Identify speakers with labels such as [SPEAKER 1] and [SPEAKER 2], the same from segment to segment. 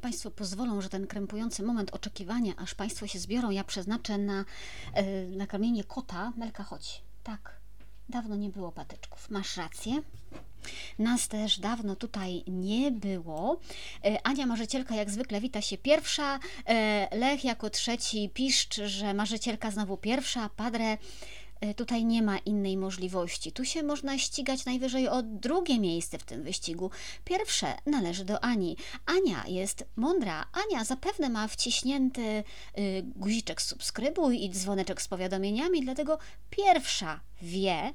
[SPEAKER 1] Państwo pozwolą, że ten krępujący moment oczekiwania, aż Państwo się zbiorą, ja przeznaczę na e, nakarmienie kota. Melka, chodź. Tak, dawno nie było patyczków. Masz rację. Nas też dawno tutaj nie było. E, Ania Marzycielka jak zwykle wita się pierwsza. E, Lech jako trzeci piszcz, że Marzycielka znowu pierwsza. Padre tutaj nie ma innej możliwości. Tu się można ścigać najwyżej o drugie miejsce w tym wyścigu. Pierwsze należy do Ani. Ania jest mądra. Ania zapewne ma wciśnięty y, guziczek subskrybuj i dzwoneczek z powiadomieniami, dlatego pierwsza wie,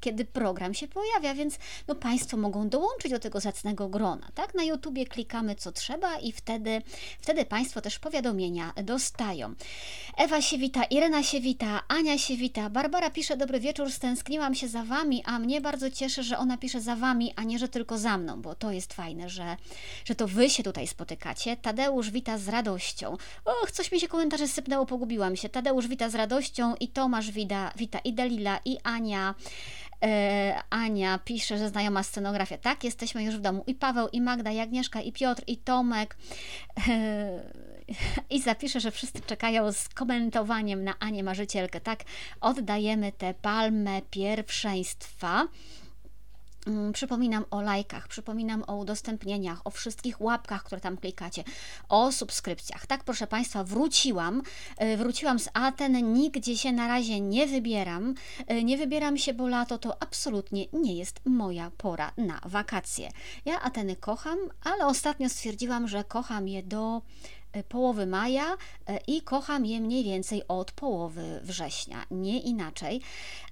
[SPEAKER 1] kiedy program się pojawia, więc no, Państwo mogą dołączyć do tego zacnego grona. Tak? Na YouTubie klikamy co trzeba i wtedy, wtedy Państwo też powiadomienia dostają. Ewa się wita, Irena się wita, Ania się wita, Barbara pisze dobry wieczór, stęskniłam się za Wami, a mnie bardzo cieszy, że ona pisze za Wami, a nie, że tylko za mną, bo to jest fajne, że, że to Wy się tutaj spotykacie. Tadeusz wita z radością. Och, coś mi się komentarze sypnęło, pogubiłam się. Tadeusz wita z radością i Tomasz wita, wita i Dalila, i Ania. E, Ania pisze, że znajoma scenografia. Tak, jesteśmy już w domu. I Paweł, i Magda, i Agnieszka, i Piotr, i Tomek. E, I zapiszę, że wszyscy czekają z komentowaniem na Anię Marzycielkę. Tak, oddajemy tę palmę pierwszeństwa. Mm, przypominam o lajkach, przypominam o udostępnieniach, o wszystkich łapkach, które tam klikacie, o subskrypcjach. Tak, proszę Państwa, wróciłam. E, wróciłam z Aten, nigdzie się na razie nie wybieram. E, nie wybieram się, bo lato to absolutnie nie jest moja pora na wakacje. Ja Ateny kocham, ale ostatnio stwierdziłam, że kocham je do połowy maja i kocham je mniej więcej od połowy września, nie inaczej.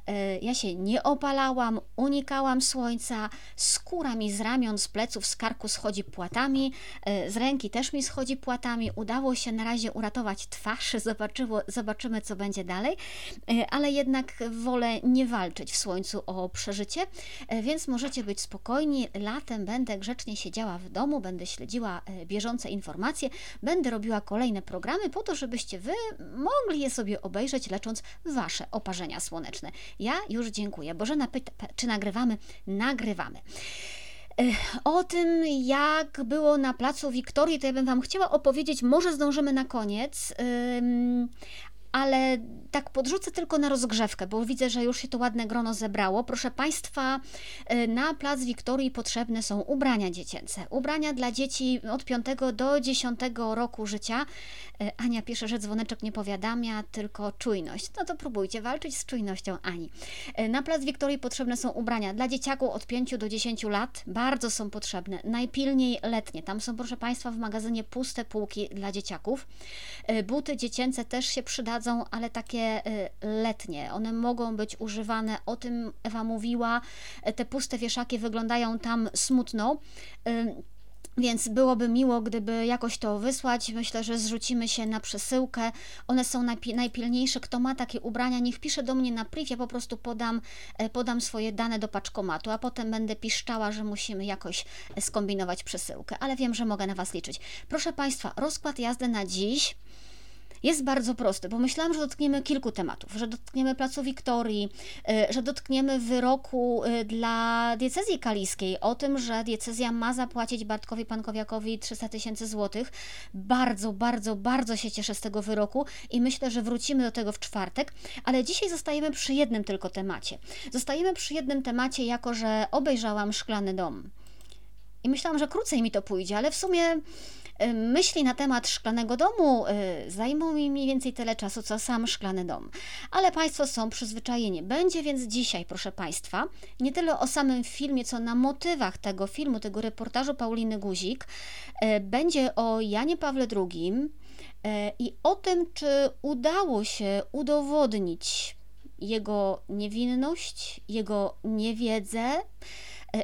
[SPEAKER 1] E, ja się nie opalałam, unikałam słońca, skóra mi z ramion, z pleców, z karku schodzi płatami, e, z ręki też mi schodzi płatami. Udało się na razie uratować twarz, zobaczyło, zobaczymy co będzie dalej, e, ale jednak wolę nie walczyć w słońcu o przeżycie, więc możecie być spokojni. Latem będę grzecznie siedziała w domu, będę śledziła bieżące informacje, będę robiła kolejne programy po to, żebyście Wy mogli je sobie obejrzeć, lecząc Wasze oparzenia słoneczne. Ja już dziękuję. Bożena pyta, czy nagrywamy? Nagrywamy. O tym, jak było na placu Wiktorii, to ja bym Wam chciała opowiedzieć. Może zdążymy na koniec, ale tak podrzucę tylko na rozgrzewkę, bo widzę, że już się to ładne grono zebrało. Proszę Państwa, y, na Plac Wiktorii potrzebne są ubrania dziecięce. Ubrania dla dzieci od 5 do 10 roku życia. Y, Ania pisze, że dzwoneczek nie powiadamia, tylko czujność. No to próbujcie walczyć z czujnością Ani. Y, na Plac Wiktorii potrzebne są ubrania dla dzieciaków od 5 do 10 lat. Bardzo są potrzebne. Najpilniej letnie. Tam są, proszę Państwa, w magazynie puste półki dla dzieciaków. Buty dziecięce też się przydadzą, ale takie Y, letnie. One mogą być używane, o tym Ewa mówiła. Te puste wieszaki wyglądają tam smutno. Y, więc byłoby miło, gdyby jakoś to wysłać. Myślę, że zrzucimy się na przesyłkę. One są najpi najpilniejsze. Kto ma takie ubrania, niech pisze do mnie na priv. Ja po prostu podam, podam swoje dane do paczkomatu, a potem będę piszczała, że musimy jakoś skombinować przesyłkę. Ale wiem, że mogę na Was liczyć. Proszę Państwa, rozkład jazdy na dziś jest bardzo prosty, bo myślałam, że dotkniemy kilku tematów, że dotkniemy Placu Wiktorii, y, że dotkniemy wyroku y, dla diecezji kaliskiej o tym, że diecezja ma zapłacić Bartkowi Pankowiakowi 300 tysięcy złotych. Bardzo, bardzo, bardzo się cieszę z tego wyroku i myślę, że wrócimy do tego w czwartek, ale dzisiaj zostajemy przy jednym tylko temacie. Zostajemy przy jednym temacie, jako że obejrzałam Szklany Dom. I myślałam, że krócej mi to pójdzie, ale w sumie myśli na temat szklanego domu y, zajmą mi mniej więcej tyle czasu, co sam szklany dom. Ale Państwo są przyzwyczajeni. Będzie więc dzisiaj, proszę Państwa, nie tyle o samym filmie, co na motywach tego filmu, tego reportażu Pauliny Guzik. Y, będzie o Janie Pawle II i o tym, czy udało się udowodnić jego niewinność, jego niewiedzę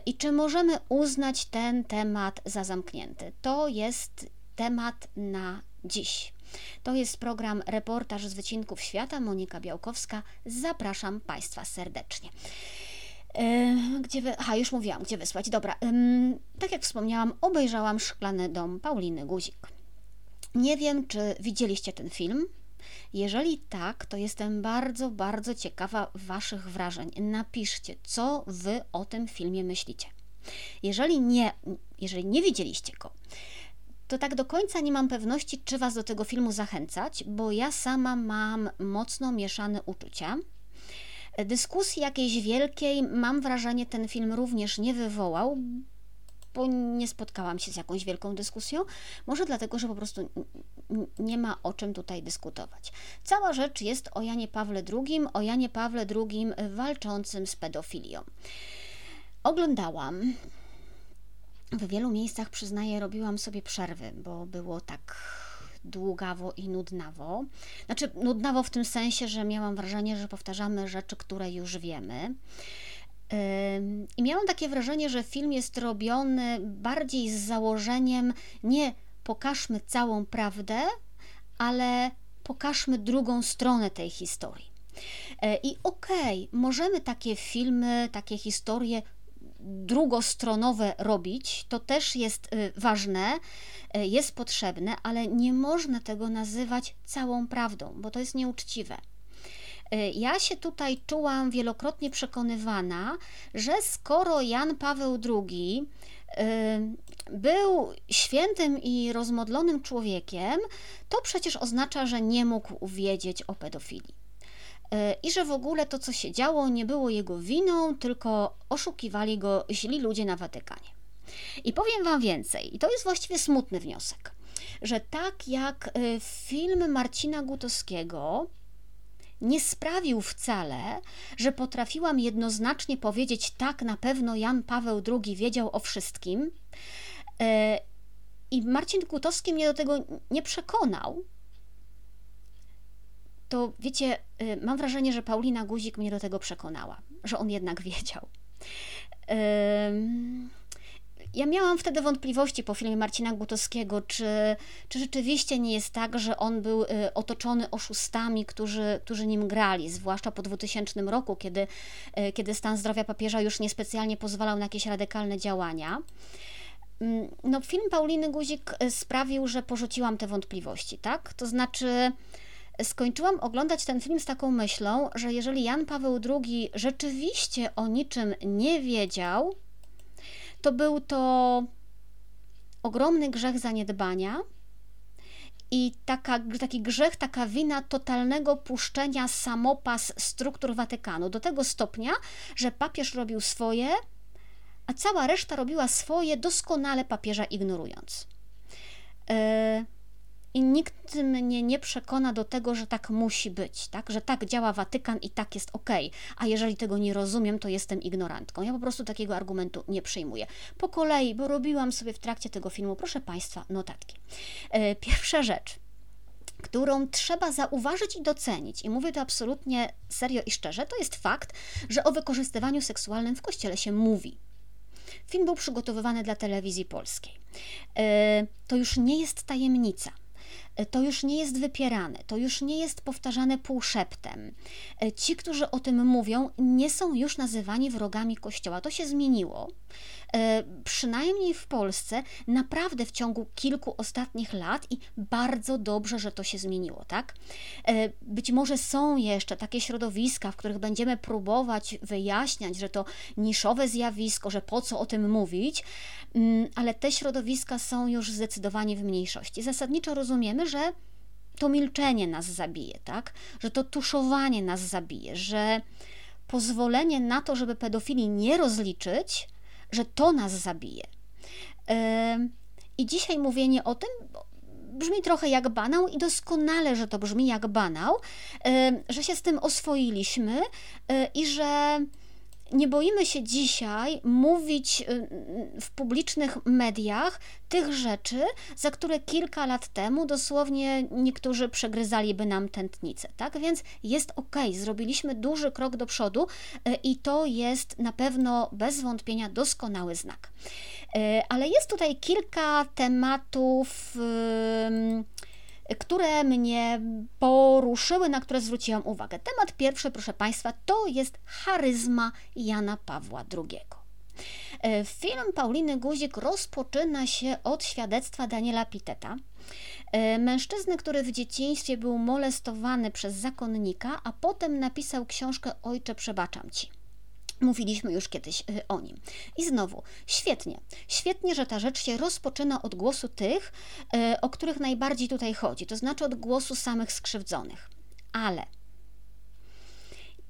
[SPEAKER 1] i czy możemy uznać ten temat za zamknięty? To jest temat na dziś. To jest program Reportaż z Wycinków Świata. Monika Białkowska. Zapraszam Państwa serdecznie. E, gdzie wy... Aha, już mówiłam, gdzie wysłać. Dobra, tak jak wspomniałam, obejrzałam Szklany Dom Pauliny Guzik. Nie wiem, czy widzieliście ten film. Jeżeli tak, to jestem bardzo, bardzo ciekawa Waszych wrażeń. Napiszcie, co Wy o tym filmie myślicie. Jeżeli nie, jeżeli nie widzieliście go, to tak do końca nie mam pewności, czy Was do tego filmu zachęcać, bo ja sama mam mocno mieszane uczucia. Dyskusji jakiejś wielkiej, mam wrażenie, ten film również nie wywołał, bo nie spotkałam się z jakąś wielką dyskusją. Może dlatego, że po prostu nie ma o czym tutaj dyskutować. Cała rzecz jest o Janie Pawle II, o Janie Pawle II walczącym z pedofilią. Oglądałam. W wielu miejscach, przyznaję, robiłam sobie przerwy, bo było tak długawo i nudnawo. Znaczy, nudnawo w tym sensie, że miałam wrażenie, że powtarzamy rzeczy, które już wiemy. I miałam takie wrażenie, że film jest robiony bardziej z założeniem nie pokażmy całą prawdę, ale pokażmy drugą stronę tej historii. E, I okej, okay, możemy takie filmy, takie historie drugostronowe robić, to też jest y, ważne, y, jest potrzebne, ale nie można tego nazywać całą prawdą, bo to jest nieuczciwe. Y, ja się tutaj czułam wielokrotnie przekonywana, że skoro Jan Paweł II był świętym i rozmodlonym człowiekiem, to przecież oznacza, że nie mógł wiedzieć o pedofilii. E, i że w ogóle to, co się działo, nie było jego winą, tylko oszukiwali go źli ludzie na Watykanie. I powiem Wam więcej, i to jest właściwie smutny wniosek, że tak jak e, film Marcina Gutowskiego nie sprawił wcale, że potrafiłam jednoznacznie powiedzieć, tak, na pewno Jan Paweł II wiedział o wszystkim. E, I Marcin Gutowski mnie do tego nie przekonał, to wiecie, y, mam wrażenie, że Paulina Guzik mnie do tego przekonała, że on jednak wiedział. Ja miałam wtedy wątpliwości po filmie Marcina Gutowskiego, czy, czy rzeczywiście nie jest tak, że on był y, otoczony oszustami, którzy, którzy nim grali, zwłaszcza po 2000 roku, kiedy, y, kiedy stan zdrowia papieża już niespecjalnie pozwalał na jakieś radykalne działania. Mm, no, film Pauliny Guzik sprawił, że porzuciłam te wątpliwości, tak? To znaczy, skończyłam oglądać ten film z taką myślą, że jeżeli Jan Paweł II rzeczywiście o niczym nie wiedział, to był to ogromny grzech zaniedbania i taka, taki grzech, taka wina totalnego puszczenia samopas struktur Watykanu do tego stopnia, że papież robił swoje, a cała reszta robiła swoje, doskonale papieża ignorując. Yy, i nikt mnie nie przekona do tego, że tak musi być, tak? że tak działa Watykan i tak jest ok, a jeżeli tego nie rozumiem, to jestem ignorantką. Ja po prostu takiego argumentu nie przyjmuję. Po kolei, bo robiłam sobie w trakcie tego filmu, proszę Państwa, notatki. E, pierwsza rzecz którą trzeba zauważyć i docenić, i mówię to absolutnie serio i szczerze, to jest fakt, że o wykorzystywaniu seksualnym w kościele się mówi. Film był przygotowywany dla telewizji polskiej. E, to już nie jest tajemnica to już nie jest wypierane, to już nie jest powtarzane półszeptem. Ci, którzy o tym mówią, nie są już nazywani wrogami Kościoła. To się zmieniło. E, przynajmniej w Polsce, naprawdę w ciągu kilku ostatnich lat i bardzo dobrze, że to się zmieniło, tak? E, być może są jeszcze takie środowiska, w których będziemy próbować wyjaśniać, że to niszowe zjawisko, że po co o tym mówić, mm, ale te środowiska są już zdecydowanie w mniejszości. Zasadniczo rozumiemy, że to milczenie nas zabije, tak? Że to tuszowanie nas zabije, że pozwolenie na to, żeby pedofilii nie rozliczyć, że to nas zabije. I dzisiaj mówienie o tym brzmi trochę jak banał i doskonale, że to brzmi jak banał, że się z tym oswoiliśmy e, i że nie boimy się dzisiaj mówić y, w publicznych mediach tych rzeczy, za które kilka lat temu dosłownie niektórzy przegryzaliby nam tętnicę, tak? Więc jest ok, zrobiliśmy duży krok do przodu y, i to jest na pewno bez wątpienia doskonały znak. Y, ale jest tutaj kilka tematów które mnie poruszyły, na które zwróciłam uwagę. Temat pierwszy, proszę Państwa, to jest charyzma Jana Pawła II. E, film Pauliny Guzik rozpoczyna się od świadectwa Daniela Piteta, e, mężczyzny, który w dzieciństwie był molestowany przez zakonnika, a potem napisał książkę Ojcze, przebaczam ci. Mówiliśmy już kiedyś y, o nim. I znowu, świetnie, świetnie, że ta rzecz się rozpoczyna od głosu tych, y, o których najbardziej tutaj chodzi, to znaczy od głosu samych skrzywdzonych. Ale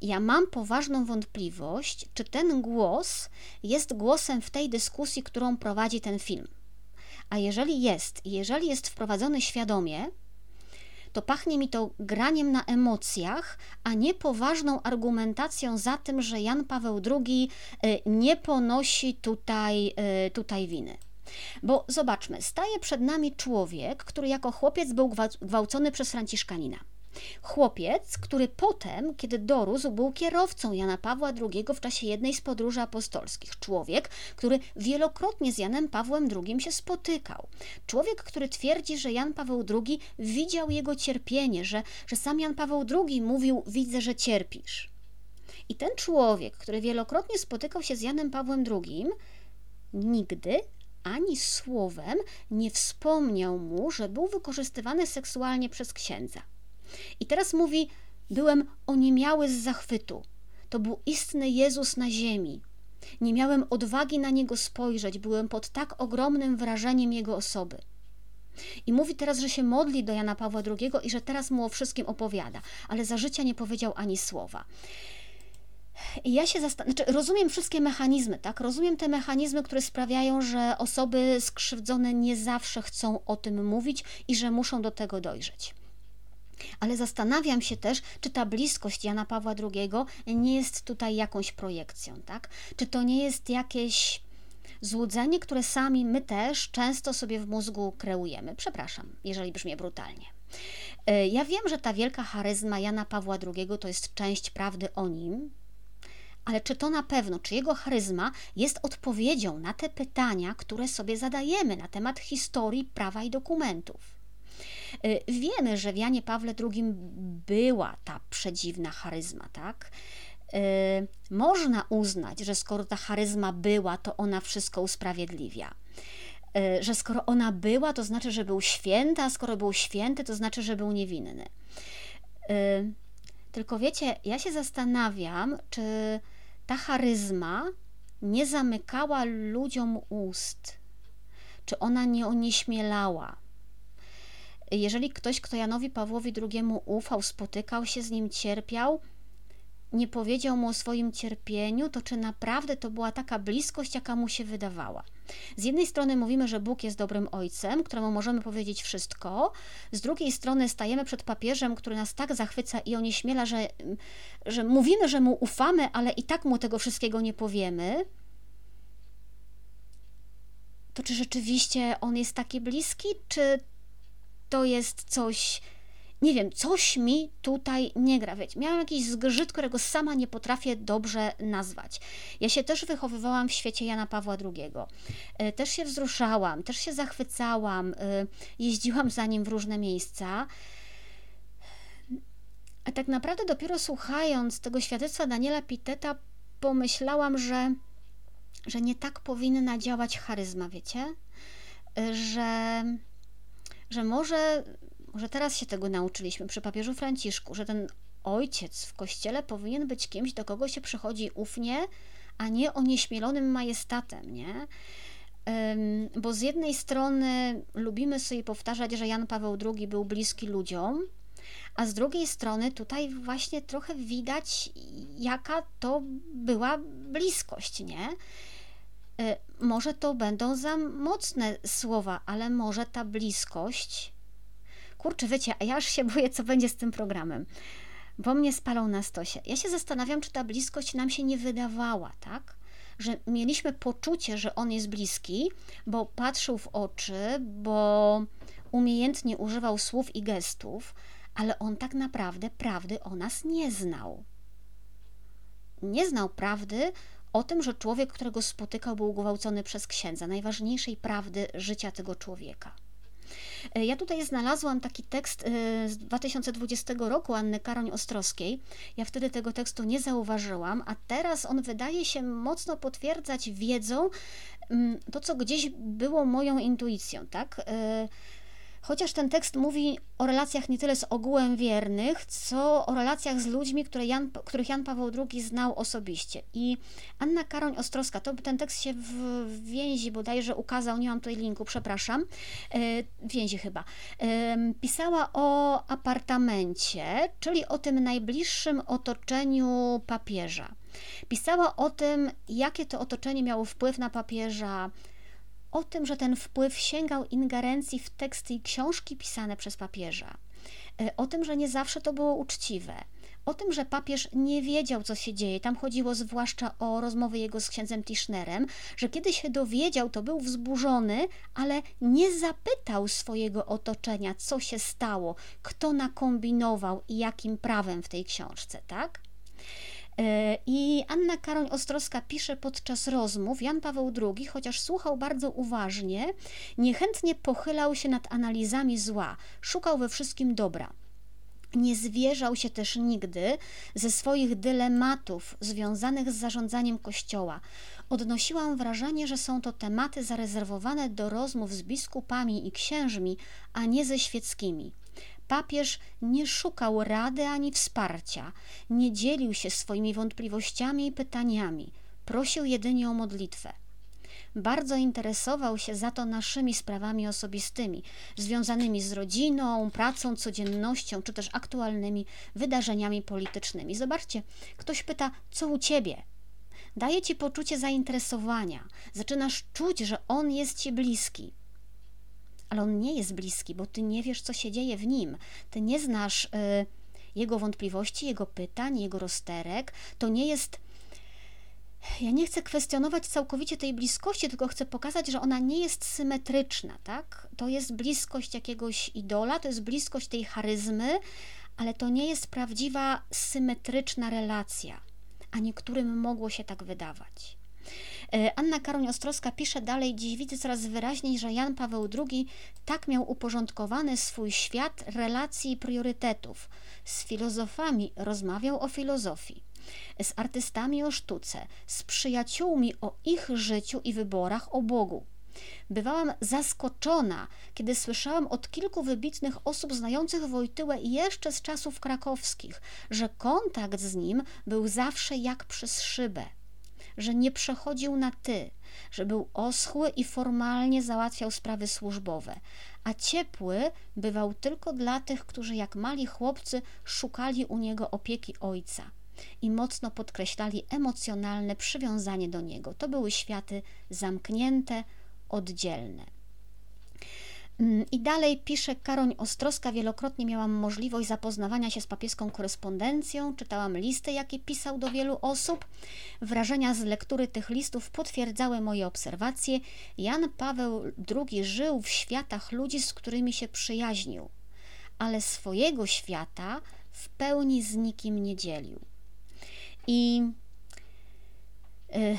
[SPEAKER 1] ja mam poważną wątpliwość, czy ten głos jest głosem w tej dyskusji, którą prowadzi ten film. A jeżeli jest, jeżeli jest wprowadzony świadomie, to pachnie mi to graniem na emocjach, a nie poważną argumentacją za tym, że Jan Paweł II y, nie ponosi tutaj, y, tutaj winy. Bo zobaczmy, staje przed nami człowiek, który jako chłopiec był gwałcony przez Franciszkanina. Chłopiec, który potem, kiedy dorósł, był kierowcą Jana Pawła II w czasie jednej z podróży apostolskich. Człowiek, który wielokrotnie z Janem Pawłem II się spotykał. Człowiek, który twierdzi, że Jan Paweł II widział jego cierpienie, że, że sam Jan Paweł II mówił: Widzę, że cierpisz. I ten człowiek, który wielokrotnie spotykał się z Janem Pawłem II, nigdy ani słowem nie wspomniał mu, że był wykorzystywany seksualnie przez księdza. I teraz mówi: Byłem oniemiały z zachwytu. To był istny Jezus na ziemi. Nie miałem odwagi na niego spojrzeć, byłem pod tak ogromnym wrażeniem jego osoby. I mówi teraz, że się modli do Jana Pawła II i że teraz mu o wszystkim opowiada, ale za życia nie powiedział ani słowa. I ja się zastanawiam, znaczy rozumiem wszystkie mechanizmy, tak? Rozumiem te mechanizmy, które sprawiają, że osoby skrzywdzone nie zawsze chcą o tym mówić i że muszą do tego dojrzeć. Ale zastanawiam się też, czy ta bliskość Jana Pawła II nie jest tutaj jakąś projekcją, tak? Czy to nie jest jakieś złudzenie, które sami my też często sobie w mózgu kreujemy. Przepraszam, jeżeli brzmię brutalnie. E, ja wiem, że ta wielka charyzma Jana Pawła II to jest część prawdy o nim, ale czy to na pewno, czy jego charyzma jest odpowiedzią na te pytania, które sobie zadajemy na temat historii prawa i dokumentów? Y, wiemy, że w Janie Pawle II była ta przedziwna charyzma, tak? Y, można uznać, że skoro ta charyzma była, to ona wszystko usprawiedliwia. Y, że skoro ona była, to znaczy, że był święty, a skoro był święty, to znaczy, że był niewinny. Tylko wiecie, ja się zastanawiam, czy ta charyzma nie zamykała ludziom ust, czy ona nie onieśmielała jeżeli ktoś, kto Janowi Pawłowi II ufał, spotykał się z nim, cierpiał, nie powiedział mu o swoim cierpieniu, to czy naprawdę to była taka bliskość, jaka mu się wydawała? Z jednej strony mówimy, że Bóg jest dobrym ojcem, któremu możemy powiedzieć wszystko, z drugiej strony stajemy przed papieżem, który nas tak zachwyca i onieśmiela, że, że mówimy, że mu ufamy, ale i tak mu tego wszystkiego nie powiemy. To czy rzeczywiście on jest taki bliski, czy to jest coś, nie wiem, coś mi tutaj nie gra. Wiecie, miałam jakiś zgrzyt, którego sama nie potrafię dobrze nazwać. Ja się też wychowywałam w świecie Jana Pawła II. E, też się wzruszałam, też się zachwycałam, e, jeździłam za nim w różne miejsca. A tak naprawdę dopiero słuchając tego świadectwa Daniela Piteta pomyślałam, że, że nie tak powinna działać charyzma, wiecie? E, że że może, może teraz się tego nauczyliśmy przy papieżu Franciszku, że ten ojciec w kościele powinien być kimś, do kogo się przychodzi ufnie, a nie onieśmielonym majestatem, nie? Bo z jednej strony lubimy sobie powtarzać, że Jan Paweł II był bliski ludziom, a z drugiej strony tutaj właśnie trochę widać, jaka to była bliskość, nie? Y, może to będą za mocne słowa, ale może ta bliskość. Kurczę, wiecie, a ja aż się boję, co będzie z tym programem, bo mnie spalą na stosie. Ja się zastanawiam, czy ta bliskość nam się nie wydawała, tak? Że mieliśmy poczucie, że on jest bliski, bo patrzył w oczy, bo umiejętnie używał słów i gestów, ale on tak naprawdę prawdy o nas nie znał. Nie znał prawdy o tym, że człowiek, którego spotykał, był gwałcony przez księdza, najważniejszej prawdy życia tego człowieka. E, ja tutaj znalazłam taki tekst e, z 2020 roku Anny Karoń Ostrowskiej. Ja wtedy tego tekstu nie zauważyłam, a teraz on wydaje się mocno potwierdzać wiedzą mm, to, co gdzieś było moją intuicją, tak? Chociaż ten tekst mówi o relacjach nie tyle z ogółem wiernych, co o relacjach z ludźmi, Jan, których Jan Paweł II znał osobiście. I Anna Karoń Ostrowska, to ten tekst się w, więzi bodajże ukazał, nie mam tutaj linku, przepraszam, e, więzi chyba, pisała o apartamencie, czyli o tym najbliższym otoczeniu papieża. Pisała o tym, jakie to otoczenie miało wpływ na papieża, o tym, że ten wpływ sięgał ingerencji w teksty i książki pisane przez papieża, e, o tym, że nie zawsze to było uczciwe, o tym, że papież nie wiedział, co się dzieje. Tam chodziło zwłaszcza o rozmowy jego z księdzem Tischnerem, że kiedy się dowiedział, to był wzburzony, ale nie zapytał swojego otoczenia, co się stało, kto nakombinował i jakim prawem w tej książce, tak? E, I Anna Karoń Ostrowska pisze podczas rozmów, Jan Paweł II, chociaż słuchał bardzo uważnie, niechętnie pochylał się nad analizami zła, szukał we wszystkim dobra. Nie zwierzał się też nigdy ze swoich dylematów związanych z zarządzaniem kościoła. Odnosiłam wrażenie, że są to tematy zarezerwowane do rozmów z biskupami i księżmi, a nie ze świeckimi. Papież nie szukał rady ani wsparcia, nie dzielił się swoimi wątpliwościami i pytaniami, prosił jedynie o modlitwę. Bardzo interesował się za to naszymi sprawami osobistymi, związanymi z rodziną, pracą, codziennością, czy też aktualnymi wydarzeniami politycznymi. Zobaczcie, ktoś pyta, co u ciebie? Daje ci poczucie zainteresowania, zaczynasz czuć, że on jest ci bliski ale on nie jest bliski, bo ty nie wiesz, co się dzieje w nim. Ty nie znasz y, jego wątpliwości, jego pytań, jego rozterek. To nie jest. Ja nie chcę kwestionować całkowicie tej bliskości, tylko chcę pokazać, że ona nie jest symetryczna, tak? To jest bliskość jakiegoś idola, to jest bliskość tej charyzmy, ale to nie jest prawdziwa, symetryczna relacja, a niektórym mogło się tak wydawać. E, Anna Karoń Ostrowska pisze dalej, dziś widzę coraz wyraźniej, że Jan Paweł II tak miał uporządkowany swój świat relacji i priorytetów. Z filozofami rozmawiał o filozofii, z artystami o sztuce, z przyjaciółmi o ich życiu i wyborach o Bogu. Bywałam zaskoczona, kiedy słyszałam od kilku wybitnych osób znających Wojtyłę jeszcze z czasów krakowskich, że kontakt z nim był zawsze jak przez szybę że nie przechodził na ty, że był oschły i formalnie załatwiał sprawy służbowe, a ciepły bywał tylko dla tych, którzy jak mali chłopcy szukali u niego opieki ojca i mocno podkreślali emocjonalne przywiązanie do niego. To były światy zamknięte, oddzielne. Mm, I dalej pisze Karoń Ostrowska, wielokrotnie miałam możliwość zapoznawania się z papieską korespondencją, czytałam listy, jakie pisał do wielu osób. Wrażenia z lektury tych listów potwierdzały moje obserwacje. Jan Paweł II żył w światach ludzi, z którymi się przyjaźnił, ale swojego świata w pełni z nikim nie dzielił. I yy,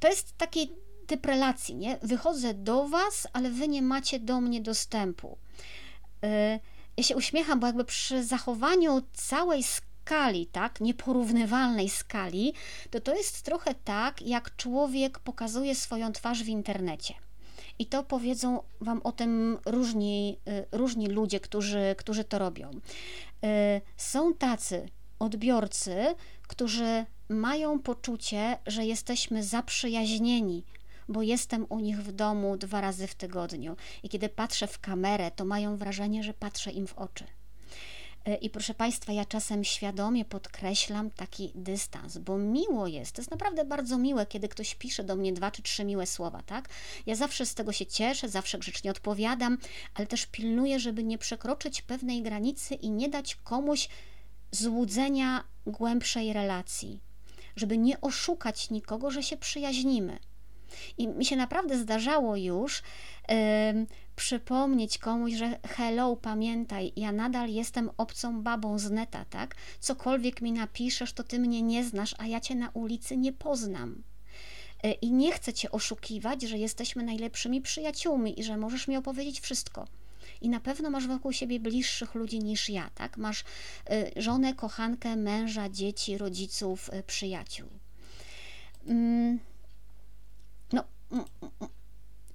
[SPEAKER 1] to jest taki typ relacji, nie? Wychodzę do Was, ale Wy nie macie do mnie dostępu. Y, ja się uśmiecham, bo jakby przy zachowaniu całej skali, tak, nieporównywalnej skali, to to jest trochę tak, jak człowiek pokazuje swoją twarz w internecie. I to powiedzą Wam o tym różni, y, różni ludzie, którzy, którzy to robią. Y, są tacy odbiorcy, którzy mają poczucie, że jesteśmy zaprzyjaźnieni, bo jestem u nich w domu dwa razy w tygodniu i kiedy patrzę w kamerę, to mają wrażenie, że patrzę im w oczy. E, I proszę Państwa, ja czasem świadomie podkreślam taki dystans, bo miło jest, to jest naprawdę bardzo miłe, kiedy ktoś pisze do mnie dwa czy trzy miłe słowa, tak? Ja zawsze z tego się cieszę, zawsze grzecznie odpowiadam, ale też pilnuję, żeby nie przekroczyć pewnej granicy i nie dać komuś złudzenia głębszej relacji, żeby nie oszukać nikogo, że się przyjaźnimy. I mi się naprawdę zdarzało już przypomnieć komuś, że hello, pamiętaj, ja nadal jestem obcą babą z neta, tak? Cokolwiek mi napiszesz, to ty mnie nie znasz, a ja cię na ulicy nie poznam. E, I nie chcę cię oszukiwać, że jesteśmy najlepszymi przyjaciółmi i że możesz mi opowiedzieć wszystko. I na pewno masz wokół siebie bliższych ludzi niż ja, tak? Masz e, żonę, kochankę, męża, dzieci, rodziców, e, przyjaciół. Mm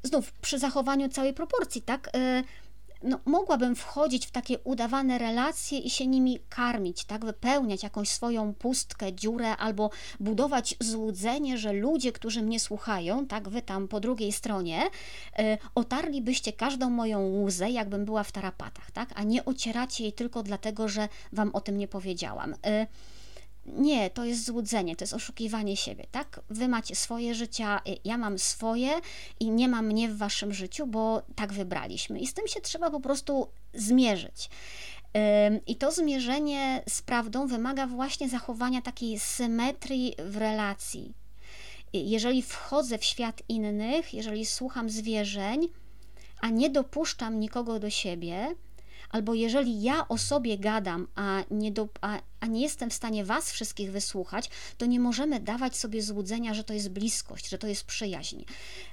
[SPEAKER 1] znów przy zachowaniu całej proporcji, tak? Y, no, mogłabym wchodzić w takie udawane relacje i się nimi karmić, tak, wypełniać jakąś swoją pustkę, dziurę, albo budować złudzenie, że ludzie, którzy mnie słuchają, tak, wy tam po drugiej stronie, y, otarlibyście każdą moją łzę, jakbym była w tarapatach, tak, a nie ocieracie jej tylko dlatego, że wam o tym nie powiedziałam. Y, nie, to jest złudzenie, to jest oszukiwanie siebie, tak? Wy macie swoje życia, y, ja mam swoje i nie ma mnie w waszym życiu, bo tak wybraliśmy. I z tym się trzeba po prostu zmierzyć. I to zmierzenie z prawdą wymaga właśnie zachowania takiej symetrii w relacji. Jeżeli wchodzę w świat innych, jeżeli słucham zwierzeń, a nie dopuszczam nikogo do siebie, albo jeżeli ja o sobie gadam, a nie, do, a, a nie jestem w stanie Was wszystkich wysłuchać, to nie możemy dawać sobie złudzenia, że to jest bliskość, że to jest przyjaźń.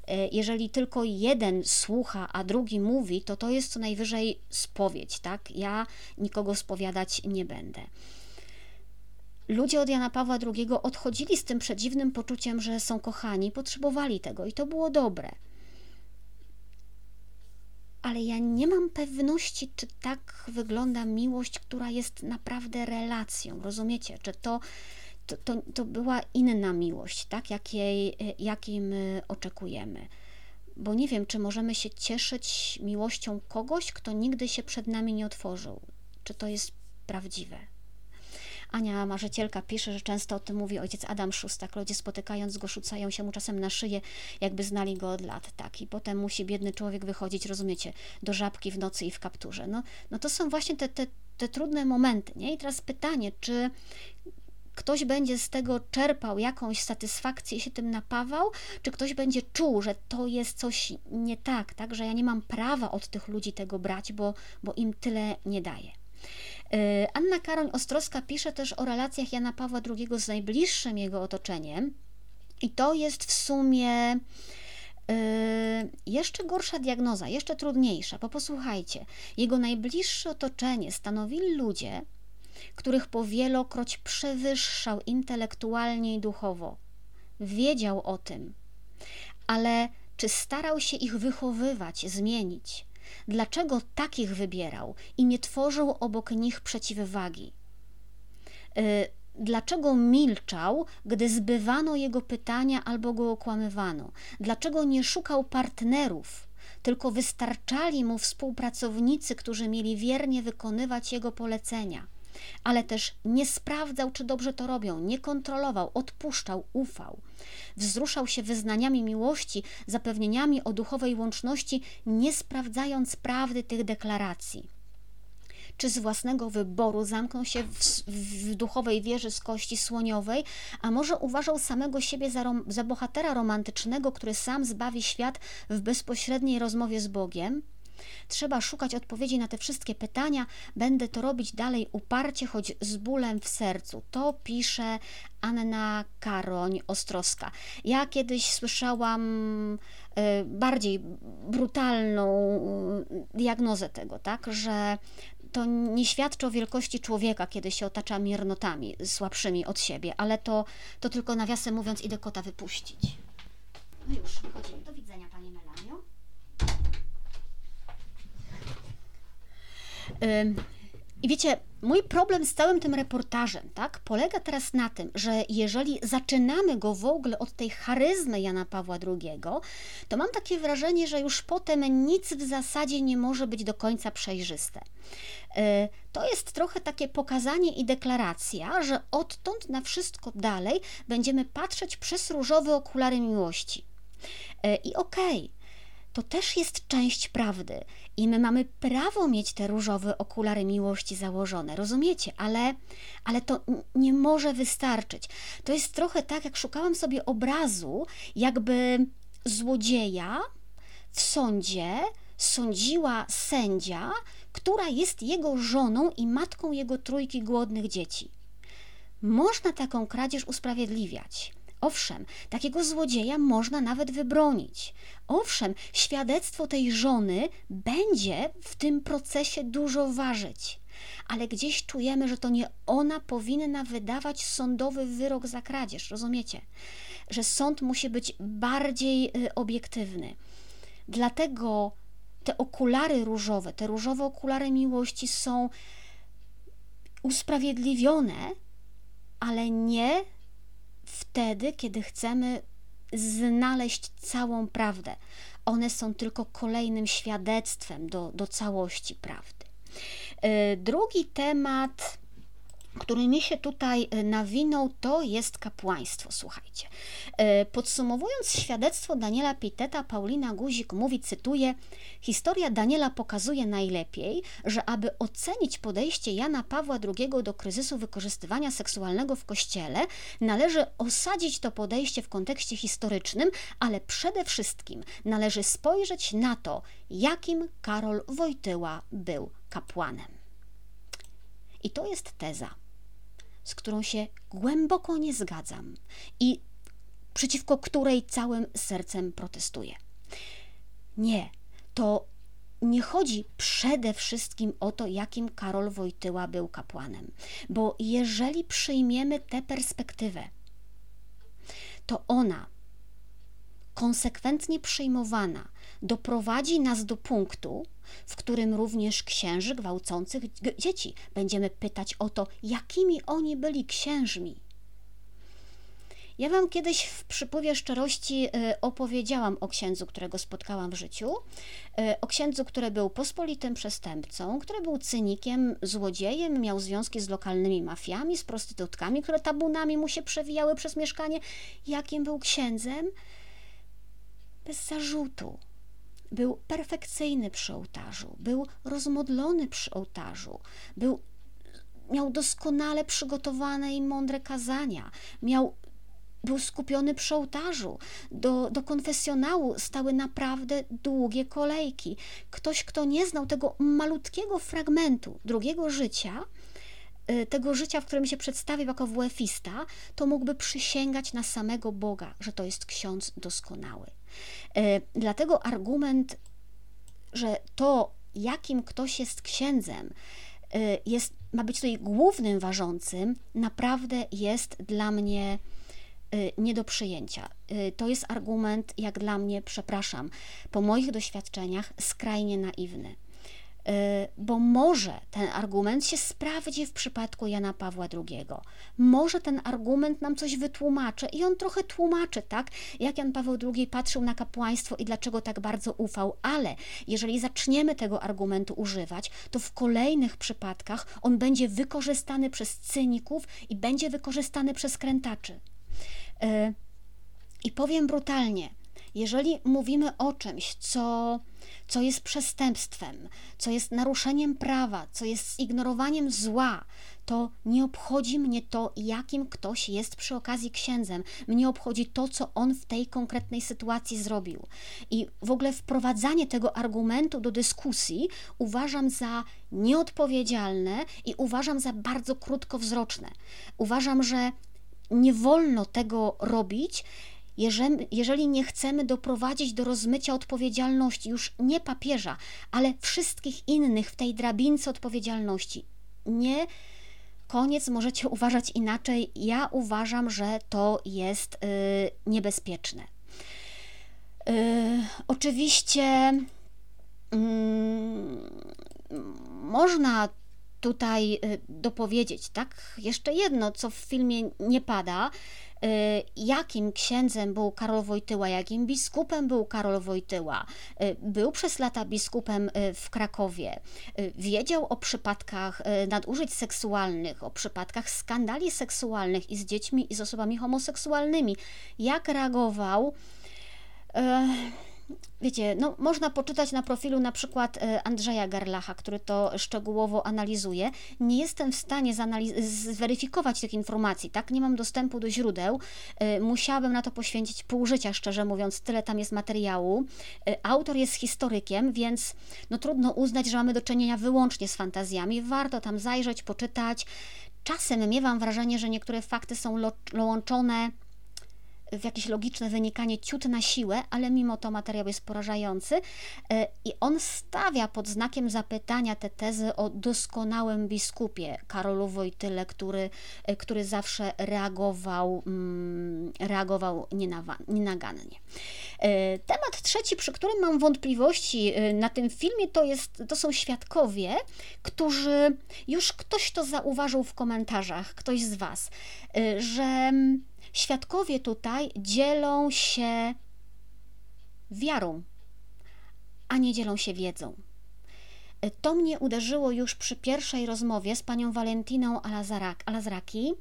[SPEAKER 1] E, jeżeli tylko jeden słucha, a drugi mówi, to to jest co najwyżej spowiedź, tak? Ja nikogo spowiadać nie będę ludzie od Jana Pawła II odchodzili z tym przedziwnym poczuciem, że są kochani, potrzebowali tego i to było dobre ale ja nie mam pewności, czy tak wygląda miłość, która jest naprawdę relacją. Rozumiecie? Czy to, to, to, to była inna miłość, tak? Jakiej, jakiej my oczekujemy. Bo nie wiem, czy możemy się cieszyć miłością kogoś, kto nigdy się przed nami nie otworzył. Czy to jest prawdziwe? Ania Marzycielka pisze, że często o tym mówi ojciec Adam Szustak. Ludzie spotykając go, rzucają się mu czasem na szyję, jakby znali go od lat, tak. I potem musi biedny człowiek wychodzić, rozumiecie, do żabki w nocy i w kapturze. No, no to są właśnie te, te, te trudne momenty, nie? I teraz pytanie, czy ktoś będzie z tego czerpał jakąś satysfakcję i się tym napawał, czy ktoś będzie czuł, że to jest coś nie tak, tak, że ja nie mam prawa od tych ludzi tego brać, bo, bo im tyle nie daje. E, Anna Karoń Ostrowska pisze też o relacjach Jana Pawła II z najbliższym jego otoczeniem i to jest w sumie e, jeszcze gorsza diagnoza, jeszcze trudniejsza, bo posłuchajcie, jego najbliższe otoczenie stanowili ludzie, których powielokroć przewyższał intelektualnie i duchowo. Wiedział o tym, ale czy starał się ich wychowywać, zmienić? Dlaczego takich wybierał i nie tworzył obok nich przeciwwagi? Y, dlaczego milczał, gdy zbywano jego pytania albo go okłamywano? Dlaczego nie szukał partnerów, tylko wystarczali mu współpracownicy, którzy mieli wiernie wykonywać jego polecenia? Ale też nie sprawdzał, czy dobrze to robią, nie kontrolował, odpuszczał, ufał. Wzruszał się wyznaniami miłości, zapewnieniami o duchowej łączności, nie sprawdzając prawdy tych deklaracji czy z własnego wyboru zamknął się w, w, duchowej wieży z kości słoniowej, a może uważał samego siebie za, rom, za bohatera romantycznego, który sam zbawi świat w bezpośredniej rozmowie z Bogiem? Trzeba szukać odpowiedzi na te wszystkie pytania. Będę to robić dalej uparcie, choć z bólem w sercu. To pisze Anna Karoń Ostrowska. Ja kiedyś słyszałam e, bardziej brutalną e, diagnozę tego, tak, że to nie świadczy o wielkości człowieka, kiedy się otacza miernotami słabszymi od siebie, ale to, to tylko nawiasem mówiąc idę kota wypuścić. No już, wychodzimy. Do widzenia, Pani Melanio. I wiecie, mój problem z całym tym reportażem, tak, polega teraz na tym, że jeżeli zaczynamy go w ogóle od tej charyzmy Jana Pawła II, to mam takie wrażenie, że już potem nic w zasadzie nie może być do końca przejrzyste. E, to jest trochę takie pokazanie i deklaracja, że odtąd na wszystko dalej będziemy patrzeć przez różowe okulary miłości. E, I okej, okay, to też jest część prawdy i my mamy prawo mieć te różowe okulary miłości założone, rozumiecie? Ale, ale to nie może wystarczyć. To jest trochę tak, jak szukałam sobie obrazu, jakby złodzieja w sądzie sądziła sędzia, która jest jego żoną i matką jego trójki głodnych dzieci. Można taką kradzież usprawiedliwiać, Owszem, takiego złodzieja można nawet wybronić. Owszem, świadectwo tej żony będzie w tym procesie dużo ważyć, ale gdzieś czujemy, że to nie ona powinna wydawać sądowy wyrok za kradzież, rozumiecie? Że sąd musi być bardziej y, obiektywny. Dlatego te okulary różowe, te różowe okulary miłości są usprawiedliwione, ale nie wtedy, kiedy chcemy znaleźć całą prawdę. One są tylko kolejnym świadectwem do, do całości prawdy. E, drugi temat który mi się tutaj e, nawinął, to jest kapłaństwo. Słuchajcie. E, podsumowując świadectwo Daniela Piteta, Paulina Guzik mówi, cytuję: Historia Daniela pokazuje najlepiej, że aby ocenić podejście Jana Pawła II do kryzysu wykorzystywania seksualnego w kościele, należy osadzić to podejście w kontekście historycznym, ale przede wszystkim należy spojrzeć na to, jakim Karol Wojtyła był kapłanem. I to jest teza, z którą się głęboko nie zgadzam i przeciwko której całym sercem protestuję. Nie, to nie chodzi przede wszystkim o to, jakim Karol Wojtyła był kapłanem, bo jeżeli przyjmiemy tę perspektywę, to ona konsekwentnie przyjmowana doprowadzi nas do punktu, w którym również księży gwałcących dzieci będziemy pytać o to, jakimi oni byli księżmi. Ja Wam kiedyś w przypływie szczerości y, opowiedziałam o księdzu, którego spotkałam w życiu, y, o księdzu, który był pospolitym przestępcą, który był cynikiem, złodziejem, miał związki z lokalnymi mafiami, z prostytutkami, które tabunami mu się przewijały przez mieszkanie. Jakim był księdzem? Bez zarzutu był perfekcyjny przy ołtarzu, był rozmodlony przy ołtarzu, był, miał doskonale przygotowane i mądre kazania, miał był skupiony przy ołtarzu. Do, do konfesjonału stały naprawdę długie kolejki. Ktoś, kto nie znał tego malutkiego fragmentu drugiego życia, y, tego życia, w którym się przedstawił jako WF-ista, to mógłby przysięgać na samego Boga, że to jest ksiądz doskonały. E, dlatego argument, że to, jakim ktoś jest księdzem, e, jest, ma być tutaj głównym ważącym, naprawdę jest dla mnie e, nie do przyjęcia. To jest argument, jak dla mnie, przepraszam, po moich doświadczeniach skrajnie naiwny. Y, bo może ten argument się sprawdzi w przypadku Jana Pawła II. Może ten argument nam coś wytłumaczy i on trochę tłumaczy, tak, jak Jan Paweł II patrzył na kapłaństwo i dlaczego tak bardzo ufał, ale jeżeli zaczniemy tego argumentu używać, to w kolejnych przypadkach on będzie wykorzystany przez cyników i będzie wykorzystany przez krętaczy. Y, I powiem brutalnie, jeżeli mówimy o czymś, co co jest przestępstwem, co jest naruszeniem prawa, co jest zignorowaniem zła, to nie obchodzi mnie to, jakim ktoś jest przy okazji księdzem. Mnie obchodzi to, co on w tej konkretnej sytuacji zrobił. I w ogóle wprowadzanie tego argumentu do dyskusji uważam za nieodpowiedzialne i uważam za bardzo krótkowzroczne. Uważam, że nie wolno tego robić jeżeli, nie chcemy doprowadzić do rozmycia odpowiedzialności już nie papieża, ale wszystkich innych w tej drabince odpowiedzialności. Nie koniec możecie uważać inaczej. Ja uważam, że to jest y, niebezpieczne. Y, oczywiście y, można tutaj y, dopowiedzieć, tak? Jeszcze jedno, co w filmie nie pada, jakim księdzem był Karol Wojtyła, jakim biskupem był Karol Wojtyła. Y, był przez lata biskupem y, w Krakowie. Wiedział o przypadkach nadużyć seksualnych, o przypadkach skandali seksualnych i z dziećmi, i z osobami homoseksualnymi. Jak reagował? Wiecie, no, można poczytać na profilu na przykład e, Andrzeja Garlacha, który to szczegółowo analizuje. Nie jestem w stanie zweryfikować tych informacji, tak? Nie mam dostępu do źródeł. E, musiałabym na to poświęcić pół życia, szczerze mówiąc, tyle tam jest materiału. E, autor jest historykiem, więc no trudno uznać, że mamy do czynienia wyłącznie z fantazjami. Warto tam zajrzeć, poczytać. Czasem miewam wrażenie, że niektóre fakty są łączone w jakieś logiczne wynikanie ciut na siłę, ale mimo to materiał jest porażający e, i on stawia pod znakiem zapytania te tezy o doskonałym biskupie Karolu Wojtyle, który, e, który zawsze reagował, mm, reagował nienagannie. E, temat trzeci, przy którym mam wątpliwości na tym filmie, to, jest, to są świadkowie, którzy już ktoś to zauważył w komentarzach, ktoś z Was, że mm, Świadkowie tutaj dzielą się wiarą, a nie dzielą się wiedzą. To mnie uderzyło już przy pierwszej rozmowie z panią Valentiną Alazraki.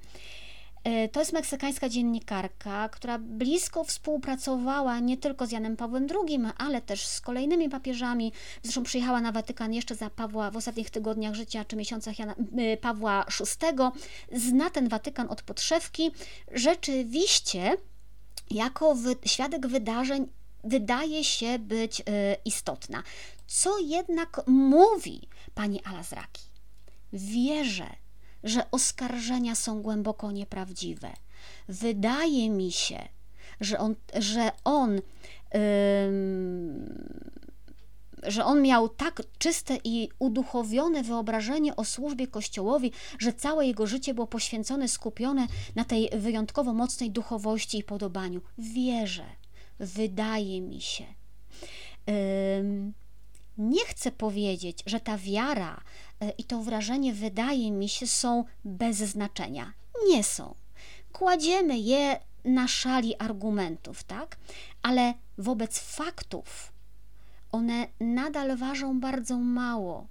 [SPEAKER 1] E, to jest meksykańska dziennikarka, która blisko współpracowała nie tylko z Janem Pawłem II, ale też z kolejnymi papieżami. Zresztą przyjechała na Watykan jeszcze za Pawła w ostatnich tygodniach życia czy miesiącach Jana, Pawła VI. Zna ten Watykan od podszewki. Rzeczywiście, jako wy, świadek wydarzeń, wydaje się być y, istotna. Co jednak mówi pani Alazraki? Wierzę, że oskarżenia są głęboko nieprawdziwe. Wydaje mi się, że on, że on, yy, że on miał tak czyste i uduchowione wyobrażenie o służbie Kościołowi, że całe jego życie było poświęcone, skupione na tej wyjątkowo mocnej duchowości i podobaniu. Wierzę, wydaje mi się. Yy, nie chcę powiedzieć, że ta wiara e, i to wrażenie, wydaje mi się, są bez znaczenia. Nie są. Kładziemy je na szali argumentów, tak? Ale wobec faktów one nadal ważą bardzo mało.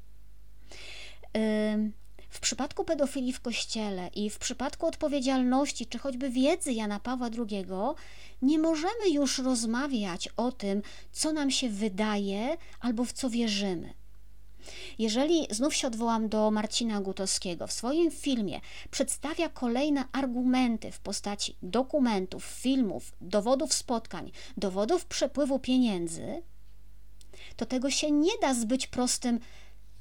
[SPEAKER 1] W przypadku pedofilii w kościele i w przypadku odpowiedzialności, czy choćby wiedzy Jana Pawła II, nie możemy już rozmawiać o tym, co nam się wydaje albo w co wierzymy. Jeżeli znów się odwołam do Marcina Gutowskiego, w swoim filmie przedstawia kolejne argumenty w postaci dokumentów, filmów, dowodów spotkań, dowodów przepływu pieniędzy, to tego się nie da zbyć prostym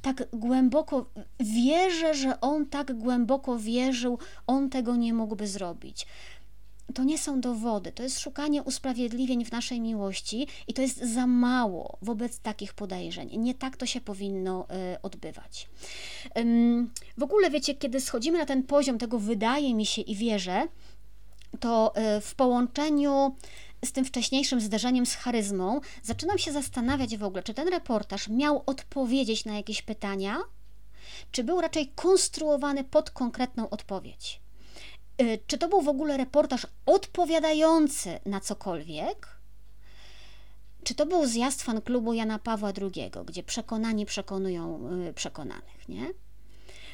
[SPEAKER 1] tak głęboko wierzę, że on tak głęboko wierzył, on tego nie mógłby zrobić. To nie są dowody, to jest szukanie usprawiedliwień w naszej miłości i to jest za mało wobec takich podejrzeń. Nie tak to się powinno y, odbywać. Ym, w ogóle, wiecie, kiedy schodzimy na ten poziom tego wydaje mi się i wierzę, to y, w połączeniu z tym wcześniejszym zderzeniem z charyzmą, zaczynam się zastanawiać w ogóle, czy ten reportaż miał odpowiedzieć na jakieś pytania, czy był raczej konstruowany pod konkretną odpowiedź. Y, czy to był w ogóle reportaż odpowiadający na cokolwiek? Czy to był zjazd fan klubu Jana Pawła II, gdzie przekonani przekonują y, przekonanych, nie?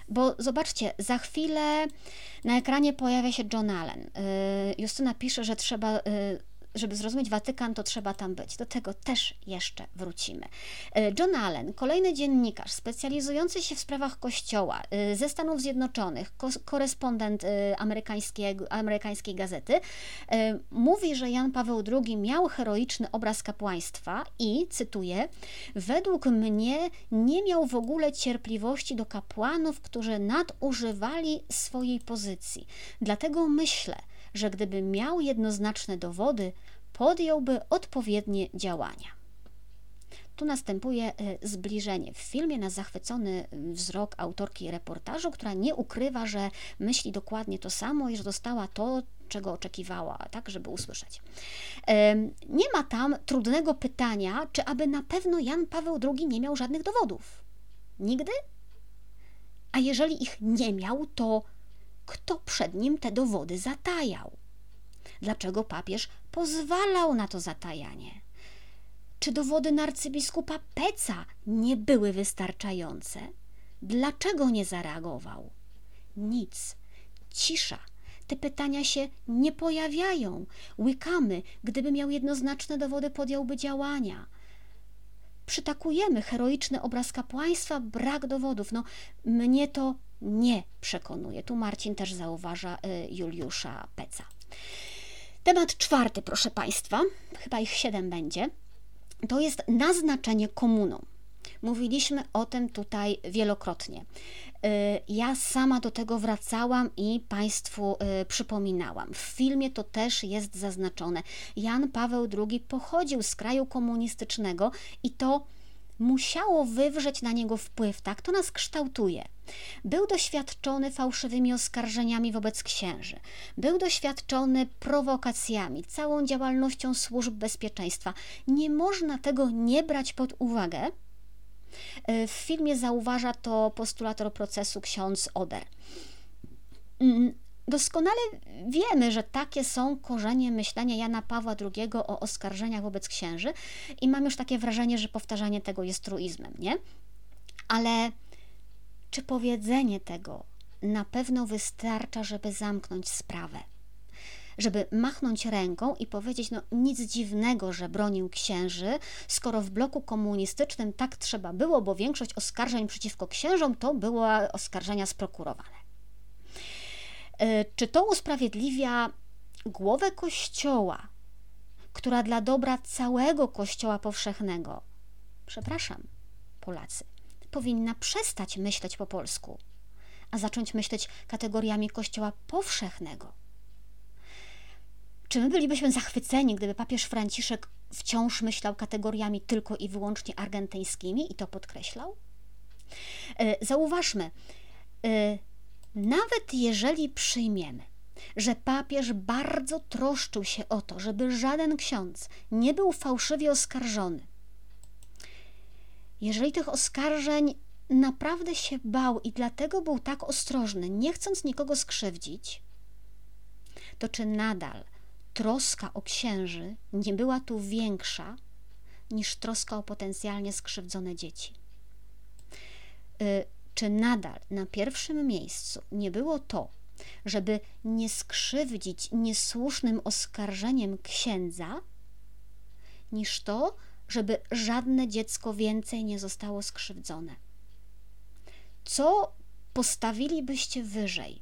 [SPEAKER 1] Bo zobaczcie, za chwilę na ekranie pojawia się John Allen. Y, Justyna pisze, że trzeba żeby zrozumieć Watykan, to trzeba tam być. Do tego też jeszcze wrócimy. E, John Allen, kolejny dziennikarz specjalizujący się w sprawach Kościoła e, ze Stanów Zjednoczonych, korespondent e, amerykańskiej gazety, mówi, że Jan Paweł II miał heroiczny obraz kapłaństwa i, cytuję, według mnie nie miał w ogóle cierpliwości do kapłanów, którzy nadużywali swojej pozycji. Dlatego myślę, że gdyby miał jednoznaczne dowody, podjąłby odpowiednie działania. Tu następuje e, zbliżenie w filmie na zachwycony wzrok autorki reportażu, która nie ukrywa, że myśli dokładnie to samo i że dostała to, czego oczekiwała, tak, żeby usłyszeć. Nie ma tam trudnego pytania, czy aby na pewno Jan Paweł II nie miał żadnych dowodów. Nigdy? A jeżeli ich nie miał, to kto przed nim te dowody zatajał. Dlaczego papież pozwalał na to zatajanie? Czy dowody na arcybiskupa Peca nie były wystarczające? Dlaczego nie zareagował? Nic. Cisza. Te pytania się nie pojawiają. Łykamy. Gdyby miał jednoznaczne dowody, podjąłby działania przytakujemy heroiczny obraz kapłaństwa, brak dowodów. No, mnie to nie przekonuje. Tu Marcin też zauważa y, Juliusza Peca. Temat czwarty, proszę Państwa, chyba ich siedem będzie, to jest naznaczenie komuną. Mówiliśmy o tym tutaj wielokrotnie. Y, ja sama do tego wracałam i Państwu y, przypominałam. W filmie to też jest zaznaczone. Jan Paweł II pochodził z kraju komunistycznego i to musiało wywrzeć na niego wpływ, tak to nas kształtuje. Był doświadczony fałszywymi oskarżeniami wobec księży, był doświadczony prowokacjami, całą działalnością służb bezpieczeństwa. Nie można tego nie brać pod uwagę. E, w filmie zauważa to postulator procesu ksiądz Oder. Doskonale wiemy, że takie są korzenie myślenia Jana Pawła II o oskarżeniach wobec księży i mam już takie wrażenie, że powtarzanie tego jest truizmem, nie? Ale czy powiedzenie tego na pewno wystarcza, żeby zamknąć sprawę? żeby machnąć ręką i powiedzieć: No, nic dziwnego, że bronił księży, skoro w bloku komunistycznym tak trzeba było, bo większość oskarżeń przeciwko księżom to były oskarżenia sprokurowane. E, czy to usprawiedliwia głowę Kościoła, która dla dobra całego Kościoła powszechnego, przepraszam, Polacy, powinna przestać myśleć po polsku, a zacząć myśleć kategoriami Kościoła powszechnego? Czy my bylibyśmy zachwyceni, gdyby papież Franciszek wciąż myślał kategoriami tylko i wyłącznie argentyńskimi i to podkreślał? E, zauważmy, e, nawet jeżeli przyjmiemy, że papież bardzo troszczył się o to, żeby żaden ksiądz nie był fałszywie oskarżony, jeżeli tych oskarżeń naprawdę się bał i dlatego był tak ostrożny, nie chcąc nikogo skrzywdzić, to czy nadal troska o księży nie była tu większa niż troska o potencjalnie skrzywdzone dzieci? Y, czy nadal na pierwszym miejscu nie było to, żeby nie skrzywdzić niesłusznym oskarżeniem księdza, niż to, żeby żadne dziecko więcej nie zostało skrzywdzone. Co postawilibyście wyżej?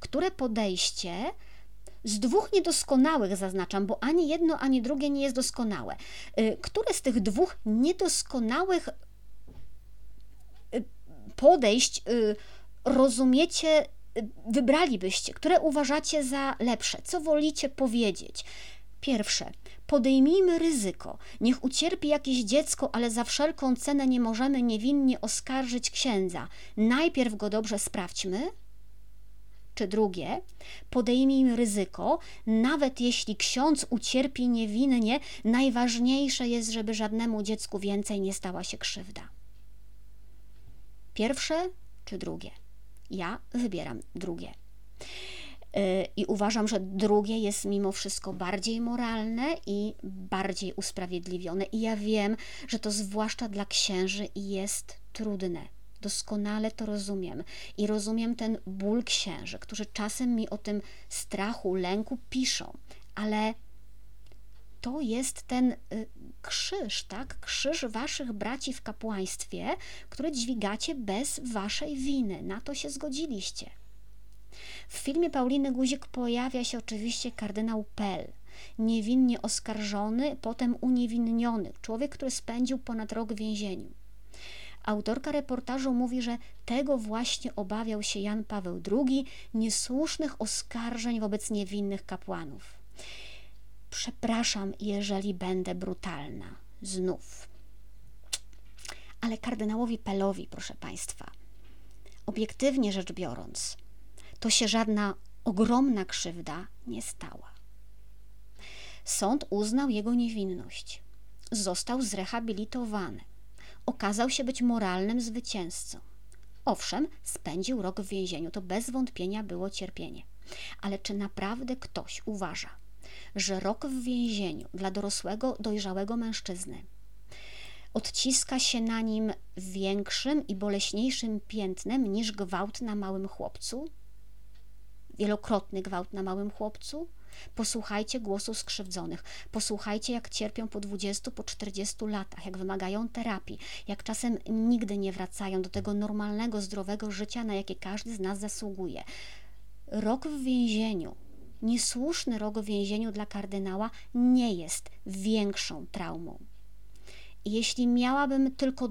[SPEAKER 1] Które podejście z dwóch niedoskonałych zaznaczam, bo ani jedno, ani drugie nie jest doskonałe. Y, które z tych dwóch niedoskonałych podejść y, rozumiecie, y, wybralibyście, które uważacie za lepsze, co wolicie powiedzieć? Pierwsze, podejmijmy ryzyko. Niech ucierpi jakieś dziecko, ale za wszelką cenę nie możemy niewinnie oskarżyć księdza. Najpierw go dobrze sprawdźmy. Czy drugie, podejmijmy ryzyko, nawet jeśli ksiądz ucierpi niewinnie, najważniejsze jest, żeby żadnemu dziecku więcej nie stała się krzywda. Pierwsze czy drugie? Ja wybieram drugie. Y, I uważam, że drugie jest mimo wszystko bardziej moralne i bardziej usprawiedliwione. I ja wiem, że to zwłaszcza dla księży jest trudne. Doskonale to rozumiem. I rozumiem ten ból księży, którzy czasem mi o tym strachu, lęku piszą, ale to jest ten y, krzyż, tak? Krzyż waszych braci w kapłaństwie, który dźwigacie bez waszej winy. Na to się zgodziliście. W filmie Pauliny Guzik pojawia się oczywiście kardynał Pell, niewinnie oskarżony, potem uniewinniony, człowiek, który spędził ponad rok w więzieniu. Autorka reportażu mówi, że tego właśnie obawiał się Jan Paweł II, niesłusznych oskarżeń wobec niewinnych kapłanów. Przepraszam, jeżeli będę brutalna. Znów. Ale kardynałowi Pelowi, proszę Państwa, obiektywnie rzecz biorąc, to się żadna ogromna krzywda nie stała. Sąd uznał jego niewinność. Został zrehabilitowany. Okazał się być moralnym zwycięzcą. Owszem, spędził rok w więzieniu, to bez wątpienia było cierpienie. Ale czy naprawdę ktoś uważa, że rok w więzieniu dla dorosłego, dojrzałego mężczyzny odciska się na nim większym i boleśniejszym piętnem niż gwałt na małym chłopcu? Wielokrotny gwałt na małym chłopcu? Posłuchajcie głosu skrzywdzonych, posłuchajcie, jak cierpią po 20, po 40 latach, jak wymagają terapii, jak czasem nigdy nie wracają do tego normalnego, zdrowego życia, na jakie każdy z nas zasługuje. Rok w więzieniu niesłuszny rok w więzieniu dla kardynała nie jest większą traumą. Jeśli miałabym tylko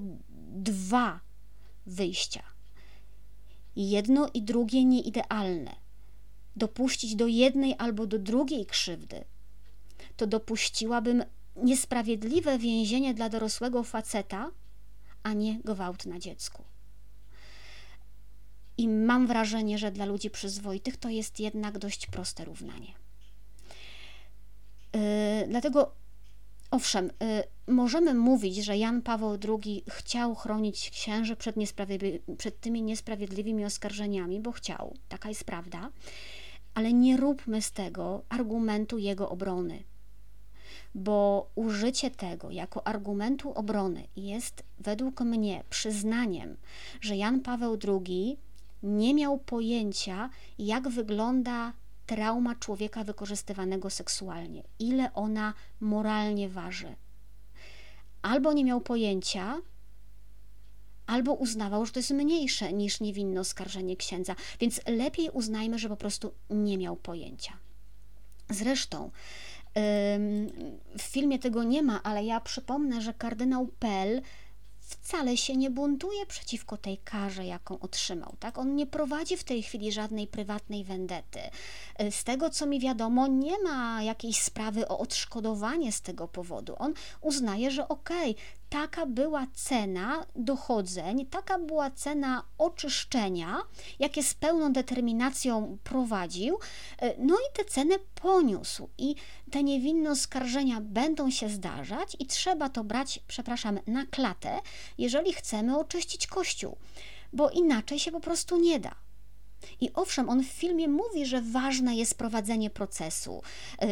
[SPEAKER 1] dwa wyjścia. Jedno i drugie nieidealne. Dopuścić do jednej albo do drugiej krzywdy, to dopuściłabym niesprawiedliwe więzienie dla dorosłego faceta, a nie gwałt na dziecku. I mam wrażenie, że dla ludzi przyzwoitych to jest jednak dość proste równanie. Yy, dlatego, owszem, yy, możemy mówić, że Jan Paweł II chciał chronić księży przed, przed tymi niesprawiedliwymi oskarżeniami, bo chciał, taka jest prawda, ale nie róbmy z tego argumentu jego obrony. Bo użycie tego jako argumentu obrony jest według mnie przyznaniem, że Jan Paweł II nie miał pojęcia, jak wygląda trauma człowieka wykorzystywanego seksualnie, ile ona moralnie waży. Albo nie miał pojęcia, albo uznawał, że to jest mniejsze niż niewinne oskarżenie księdza, więc lepiej uznajmy, że po prostu nie miał pojęcia. Zresztą w filmie tego nie ma, ale ja przypomnę, że kardynał Pell wcale się nie buntuje przeciwko tej karze, jaką otrzymał. Tak? On nie prowadzi w tej chwili żadnej prywatnej wendety. Z tego, co mi wiadomo, nie ma jakiejś sprawy o odszkodowanie z tego powodu. On uznaje, że okej, okay, taka była cena dochodzeń, taka była cena oczyszczenia, jakie z pełną determinacją prowadził, no i tę cenę poniósł. I te niewinne oskarżenia będą się zdarzać i trzeba to brać, przepraszam, na klatę, jeżeli chcemy oczyścić Kościół, bo inaczej się po prostu nie da. I owszem, on w filmie mówi, że ważne jest prowadzenie procesu,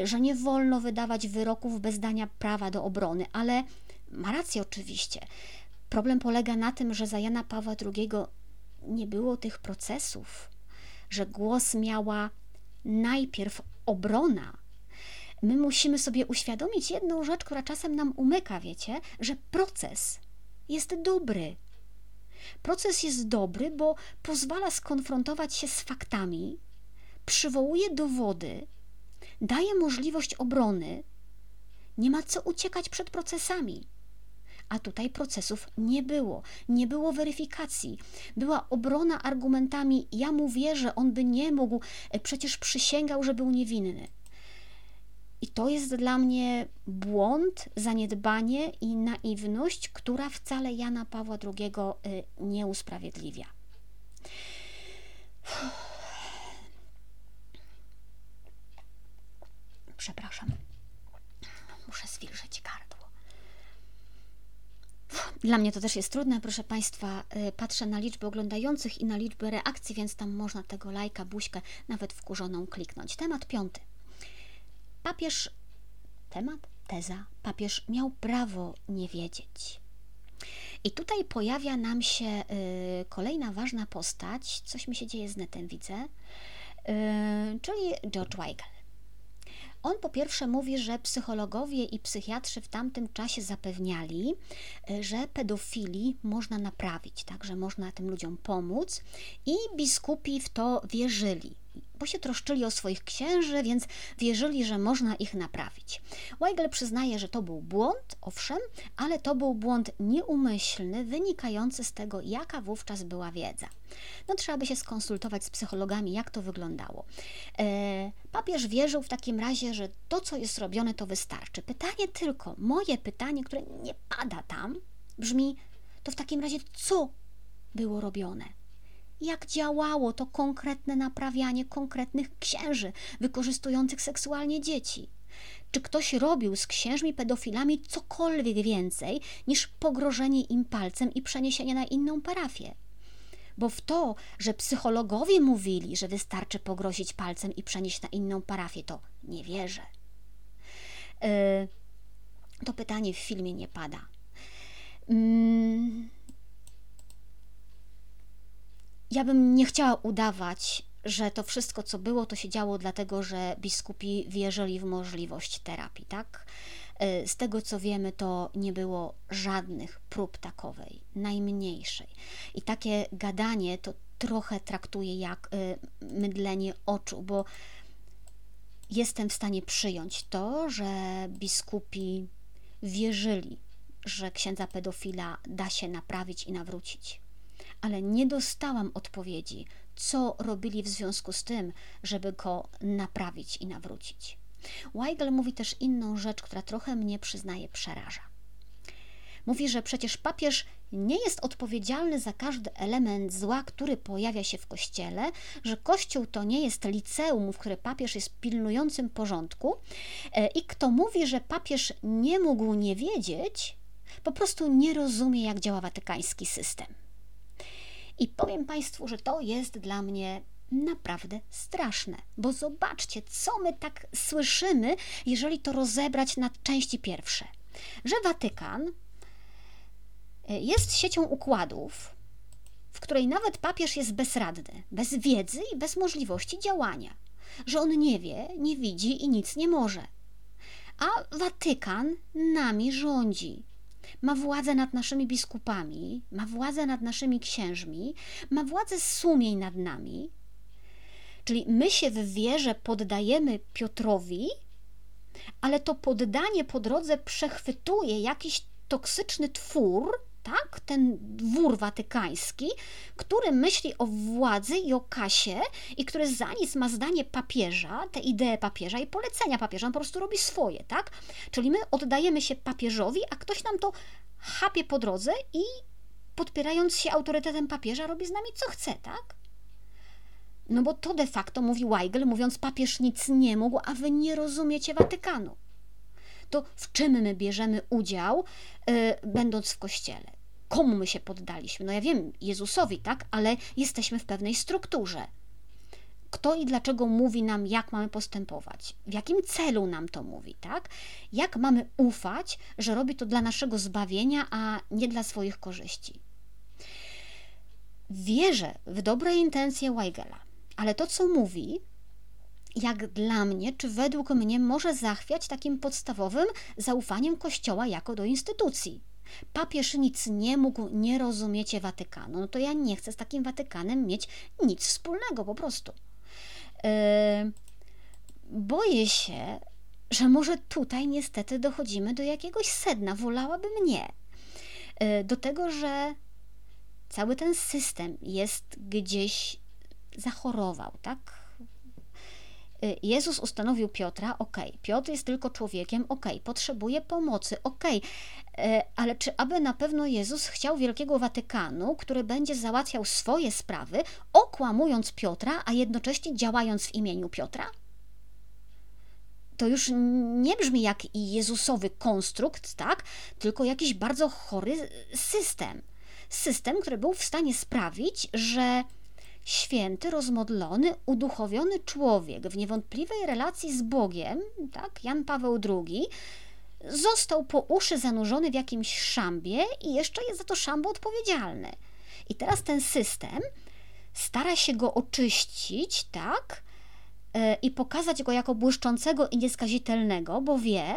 [SPEAKER 1] że nie wolno wydawać wyroków bez dania prawa do obrony, ale ma rację oczywiście. Problem polega na tym, że za Jana Pawła II nie było tych procesów, że głos miała najpierw obrona. My musimy sobie uświadomić jedną rzecz, która czasem nam umyka, wiecie, że proces jest dobry. Proces jest dobry, bo pozwala skonfrontować się z faktami, przywołuje dowody, daje możliwość obrony. Nie ma co uciekać przed procesami a tutaj procesów nie było, nie było weryfikacji. Była obrona argumentami: Ja mu wierzę, on by nie mógł, e, przecież przysięgał, że był niewinny. I to jest dla mnie błąd, zaniedbanie i naiwność, która wcale Jana Pawła II e, nie usprawiedliwia. Przepraszam. Muszę zwilżyć kartę. Dla mnie to też jest trudne, proszę Państwa. Y, patrzę na liczbę oglądających i na liczbę reakcji, więc tam można tego lajka, buźkę, nawet wkurzoną kliknąć. Temat piąty. Papież, temat, teza, papież miał prawo nie wiedzieć. I tutaj pojawia nam się y, kolejna ważna postać, coś mi się dzieje z netem, widzę, y, czyli George Weigel. On po pierwsze mówi, że psychologowie i psychiatrzy w tamtym czasie zapewniali, e, że pedofilii można naprawić, tak, że można tym ludziom pomóc i biskupi w to wierzyli bo się troszczyli o swoich księży, więc wierzyli, że można ich naprawić. Weigel przyznaje, że to był błąd, owszem, ale to był błąd nieumyślny, wynikający z tego, jaka wówczas była wiedza. No trzeba by się skonsultować z psychologami, jak to wyglądało. E, papież wierzył w takim razie, że to, co jest robione, to wystarczy. Pytanie tylko, moje pytanie, które nie pada tam, brzmi, to w takim razie co było robione? Jak działało to konkretne naprawianie konkretnych księży wykorzystujących seksualnie dzieci. Czy ktoś robił z księżmi pedofilami cokolwiek więcej niż pogrożenie im palcem i przeniesienie na inną parafię? Bo w to, że psychologowie mówili, że wystarczy pogrozić palcem i przenieść na inną parafię, to nie wierzę. Yy, to pytanie w filmie nie pada. Yy, ja bym nie chciała udawać, że to wszystko, co było, to się działo dlatego, że biskupi wierzyli w możliwość terapii, tak? E, z tego co wiemy, to nie było żadnych prób takowej, najmniejszej. I takie gadanie to trochę traktuję jak e, mydlenie oczu, bo jestem w stanie przyjąć to, że biskupi wierzyli że księdza pedofila da się naprawić i nawrócić. Ale nie dostałam odpowiedzi, co robili w związku z tym, żeby go naprawić i nawrócić. Weigel mówi też inną rzecz, która trochę mnie, przyznaje, przeraża. Mówi, że przecież papież nie jest odpowiedzialny za każdy element zła, który pojawia się w kościele, że kościół to nie jest liceum, w którym papież jest pilnującym porządku. E, I kto mówi, że papież nie mógł nie wiedzieć, po prostu nie rozumie, jak działa watykański system. I powiem Państwu, że to jest dla mnie naprawdę straszne, bo zobaczcie, co my tak słyszymy, jeżeli to rozebrać na części pierwsze. Że Watykan e, jest siecią układów, w której nawet papież jest bezradny, bez wiedzy i bez możliwości działania, że on nie wie, nie widzi i nic nie może. A Watykan nami rządzi, ma władzę nad naszymi biskupami, ma władzę nad naszymi księżmi, ma władzę sumień nad nami. Czyli my się w wierze poddajemy Piotrowi, ale to poddanie po drodze przechwytuje jakiś toksyczny twór, tak, ten dwór watykański, który myśli o władzy i o kasie i który za nic ma zdanie papieża, te idee papieża i polecenia papieża, on po prostu robi swoje, tak? Czyli my oddajemy się papieżowi, a ktoś nam to chapie po drodze i podpierając się autorytetem papieża robi z nami co chce, tak? No bo to de facto mówi Weigel, mówiąc papież nic nie mógł, a wy nie rozumiecie Watykanu to w czym my bierzemy udział, yy, będąc w kościele. Komu my się poddaliśmy? No ja wiem, Jezusowi, tak, ale jesteśmy w pewnej strukturze. Kto i dlaczego mówi nam, jak mamy postępować? W jakim celu nam to mówi, tak? Jak mamy ufać, że robi to dla naszego zbawienia, a nie dla swoich korzyści? Wierzę w dobre intencje Weigela, ale to, co mówi, jak dla mnie, czy według mnie może zachwiać takim podstawowym zaufaniem Kościoła jako do instytucji. Papież nic nie mógł, nie rozumiecie Watykanu, no to ja nie chcę z takim Watykanem mieć nic wspólnego po prostu. Yy, boję się, że może tutaj niestety dochodzimy do jakiegoś sedna, wolałabym nie. Yy, do tego, że cały ten system jest gdzieś zachorował, tak? Y, Jezus ustanowił Piotra, ok, Piotr jest tylko człowiekiem, ok, potrzebuje pomocy, ok, ale czy aby na pewno Jezus chciał Wielkiego Watykanu, który będzie załatwiał swoje sprawy, okłamując Piotra, a jednocześnie działając w imieniu Piotra? To już nie brzmi jak Jezusowy konstrukt, tak? Tylko jakiś bardzo chory system. System, który był w stanie sprawić, że święty, rozmodlony, uduchowiony człowiek w niewątpliwej relacji z Bogiem, tak, Jan Paweł II, został po uszy zanurzony w jakimś szambie i jeszcze jest za to szambo odpowiedzialny. I teraz ten system stara się go oczyścić, tak, e, i pokazać go jako błyszczącego i nieskazitelnego, bo wie,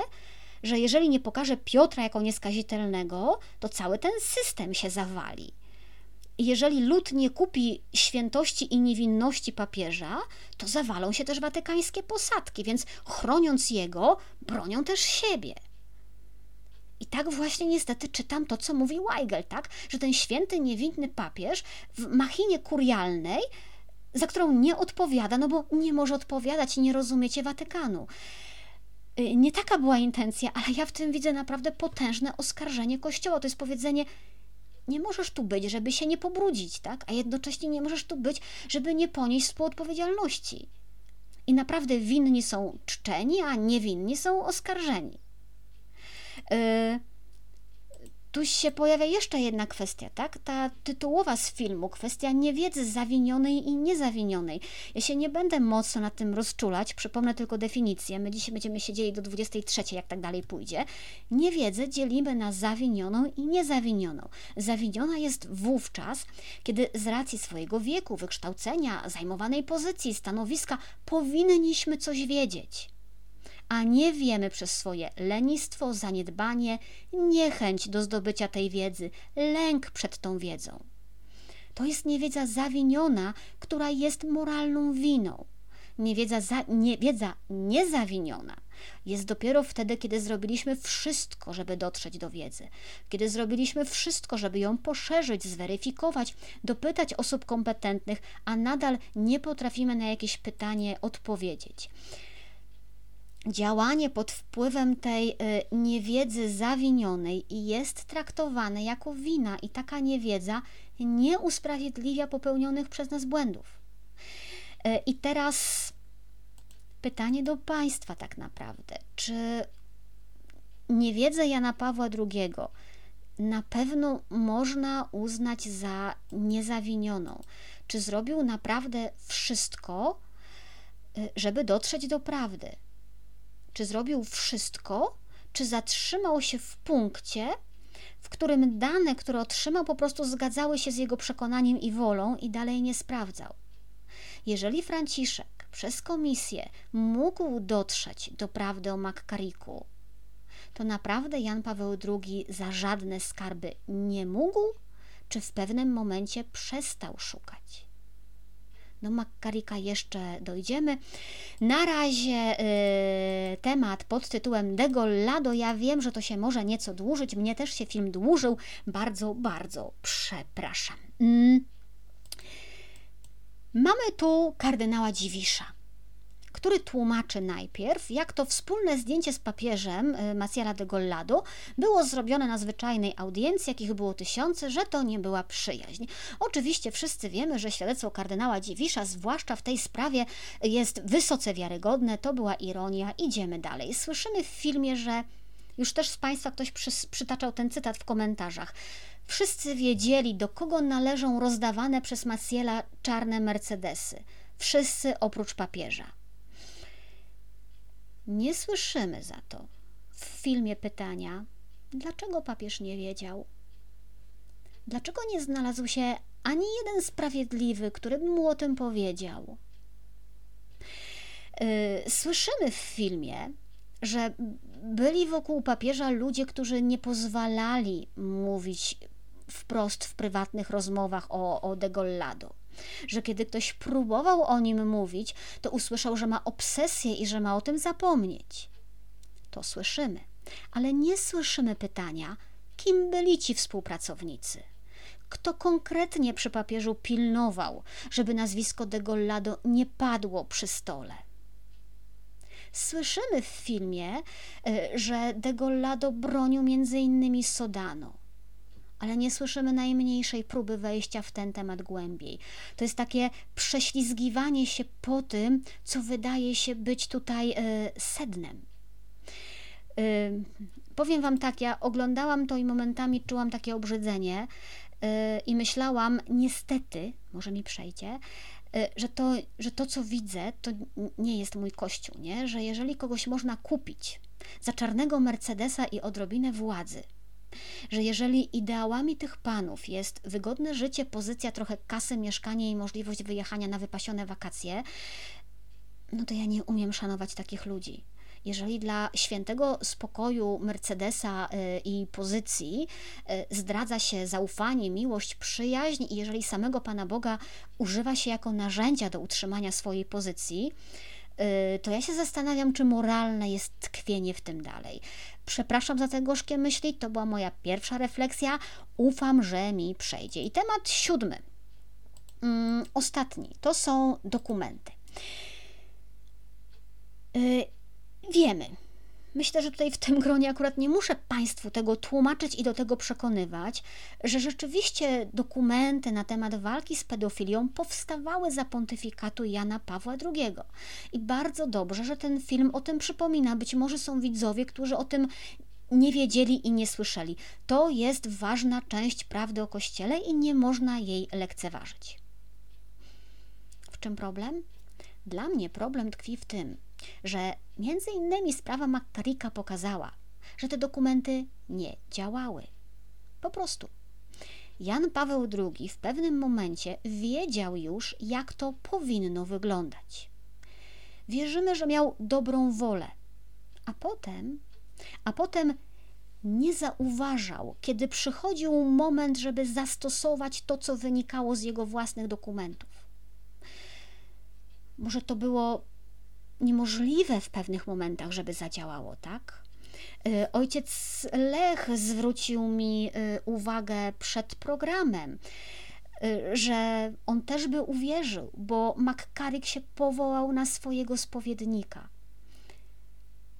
[SPEAKER 1] że jeżeli nie pokaże Piotra jako nieskazitelnego, to cały ten system się zawali jeżeli lud nie kupi świętości i niewinności papieża, to zawalą się też watykańskie posadki, więc chroniąc jego, bronią też siebie. I tak właśnie niestety czytam to, co mówi Weigel, tak? Że ten święty, niewinny papież w machinie kurialnej, za którą nie odpowiada, no bo nie może odpowiadać i nie rozumiecie Watykanu. Y, nie taka była intencja, ale ja w tym widzę naprawdę potężne oskarżenie Kościoła. To jest powiedzenie, nie możesz tu być, żeby się nie pobrudzić, tak? A jednocześnie nie możesz tu być, żeby nie ponieść współodpowiedzialności. I naprawdę winni są czczeni, a niewinni są oskarżeni. Yy, tu się pojawia jeszcze jedna kwestia, tak? Ta tytułowa z filmu, kwestia niewiedzy zawinionej i niezawinionej. Ja się nie będę mocno na tym rozczulać, przypomnę tylko definicję. My dzisiaj będziemy siedzieli do 23, jak tak dalej pójdzie. Niewiedzę dzielimy na zawinioną i niezawinioną. Zawiniona jest wówczas, kiedy z racji swojego wieku, wykształcenia, zajmowanej pozycji, stanowiska powinniśmy coś wiedzieć a nie wiemy przez swoje lenistwo, zaniedbanie, niechęć do zdobycia tej wiedzy, lęk przed tą wiedzą. To jest niewiedza zawiniona, która jest moralną winą. Niewiedza, za, niewiedza niezawiniona Jest dopiero wtedy, kiedy zrobiliśmy wszystko, żeby dotrzeć do wiedzy, kiedy zrobiliśmy wszystko, żeby ją poszerzyć, zweryfikować, dopytać osób kompetentnych, a nadal nie potrafimy na jakieś pytanie odpowiedzieć działanie pod wpływem tej y, niewiedzy zawinionej jest traktowane jako wina, i taka niewiedza nie usprawiedliwia popełnionych przez nas błędów. Y, I teraz pytanie do Państwa, tak naprawdę: czy niewiedzę Jana Pawła II na pewno można uznać za niezawinioną? Czy zrobił naprawdę wszystko, y, żeby dotrzeć do prawdy? Czy zrobił wszystko, czy zatrzymał się w punkcie, w którym dane, które otrzymał, po prostu zgadzały się z jego przekonaniem i wolą i dalej nie sprawdzał. Jeżeli Franciszek przez komisję mógł dotrzeć do prawdy o Makkariku, to naprawdę Jan Paweł II za żadne skarby nie mógł, czy w pewnym momencie przestał szukać? Do Makkarika jeszcze dojdziemy. Na razie y, temat pod tytułem Degollado. Ja wiem, że to się może nieco dłużyć. Mnie też się film dłużył. Bardzo, bardzo przepraszam. Mm. Mamy tu kardynała Dziwisza który tłumaczy najpierw, jak to wspólne zdjęcie z papieżem y, Maciara de Gollado było zrobione na zwyczajnej audiencji, jakich było tysiące, że to nie była przyjaźń. Oczywiście wszyscy wiemy, że świadectwo kardynała Dziwisza, zwłaszcza w tej sprawie, jest wysoce wiarygodne, to była ironia, idziemy dalej. Słyszymy w filmie, że już też z Państwa ktoś przy, przytaczał ten cytat w komentarzach. Wszyscy wiedzieli, do kogo należą rozdawane przez Maciela czarne Mercedesy. Wszyscy oprócz papieża. Nie słyszymy za to w filmie pytania, dlaczego papież nie wiedział? Dlaczego nie znalazł się ani jeden sprawiedliwy, który by mu o tym powiedział? Y, słyszymy w filmie, że byli wokół papieża ludzie, którzy nie pozwalali mówić wprost w prywatnych rozmowach o, o Degollado że kiedy ktoś próbował o nim mówić, to usłyszał, że ma obsesję i że ma o tym zapomnieć. To słyszymy, ale nie słyszymy pytania, kim byli ci współpracownicy. Kto konkretnie przy papieżu pilnował, żeby nazwisko de Gollado nie padło przy stole? Słyszymy w filmie, e, że de Gollado bronił innymi Sodano ale nie słyszymy najmniejszej próby wejścia w ten temat głębiej. To jest takie prześlizgiwanie się po tym, co wydaje się być tutaj e, sednem. E, powiem Wam tak, ja oglądałam to i momentami czułam takie obrzydzenie e, i myślałam, niestety, może mi przejdzie, że to, że to, co widzę, to nie jest mój kościół, nie? że jeżeli kogoś można kupić za czarnego Mercedesa i odrobinę władzy, że jeżeli ideałami tych panów jest wygodne życie, pozycja, trochę kasy, mieszkanie i możliwość wyjechania na wypasione wakacje, no to ja nie umiem szanować takich ludzi. Jeżeli dla świętego spokoju Mercedesa y, i pozycji y, zdradza się zaufanie, miłość, przyjaźń, i jeżeli samego Pana Boga używa się jako narzędzia do utrzymania swojej pozycji, to ja się zastanawiam, czy moralne jest tkwienie w tym dalej. Przepraszam za te gorzkie myśli, to była moja pierwsza refleksja. Ufam, że mi przejdzie. I temat siódmy, mm, ostatni, to są dokumenty. Y, wiemy, Myślę, że tutaj w tym gronie akurat nie muszę Państwu tego tłumaczyć i do tego przekonywać, że rzeczywiście dokumenty na temat walki z pedofilią powstawały za pontyfikatu Jana Pawła II. I bardzo dobrze, że ten film o tym przypomina. Być może są widzowie, którzy o tym nie wiedzieli i nie słyszeli. To jest ważna część prawdy o Kościele i nie można jej lekceważyć. W czym problem? Dla mnie problem tkwi w tym, że między innymi sprawa McCarricka pokazała, że te dokumenty nie działały. Po prostu. Jan Paweł II w pewnym momencie wiedział już, jak to powinno wyglądać. Wierzymy, że miał dobrą wolę, a potem, a potem nie zauważał, kiedy przychodził moment, żeby zastosować to, co wynikało z jego własnych dokumentów. Może to było niemożliwe w pewnych momentach, żeby zadziałało, tak? Y, ojciec Lech zwrócił mi y, uwagę przed programem, y, że on też by uwierzył, bo McCarrick się powołał na swojego spowiednika.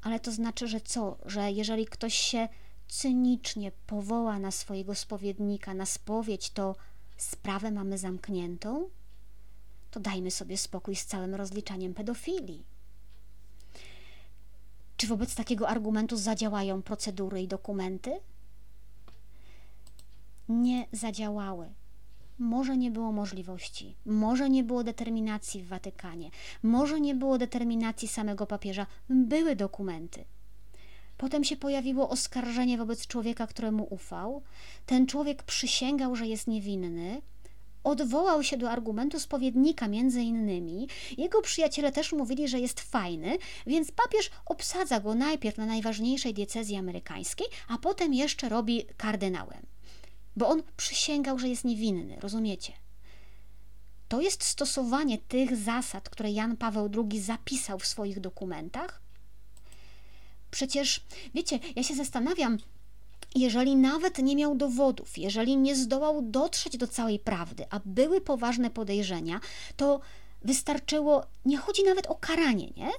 [SPEAKER 1] Ale to znaczy, że co? Że jeżeli ktoś się cynicznie powoła na swojego spowiednika, na spowiedź, to sprawę mamy zamkniętą? To dajmy sobie spokój z całym rozliczaniem pedofilii. Czy wobec takiego argumentu zadziałają procedury i dokumenty? Nie zadziałały. Może nie było możliwości, może nie było determinacji w Watykanie, może nie było determinacji samego papieża, były dokumenty. Potem się pojawiło oskarżenie wobec człowieka, któremu ufał. Ten człowiek przysięgał, że jest niewinny, odwołał się do argumentu spowiednika między innymi. Jego przyjaciele też mówili, że jest fajny, więc papież obsadza go najpierw na najważniejszej diecezji amerykańskiej, a potem jeszcze robi kardynałem. Bo on przysięgał, że jest niewinny, rozumiecie? To jest stosowanie tych zasad, które Jan Paweł II zapisał w swoich dokumentach. Przecież, wiecie, ja się zastanawiam, jeżeli nawet nie miał dowodów, jeżeli nie zdołał dotrzeć do całej prawdy, a były poważne podejrzenia, to wystarczyło, nie chodzi nawet o karanie, nie?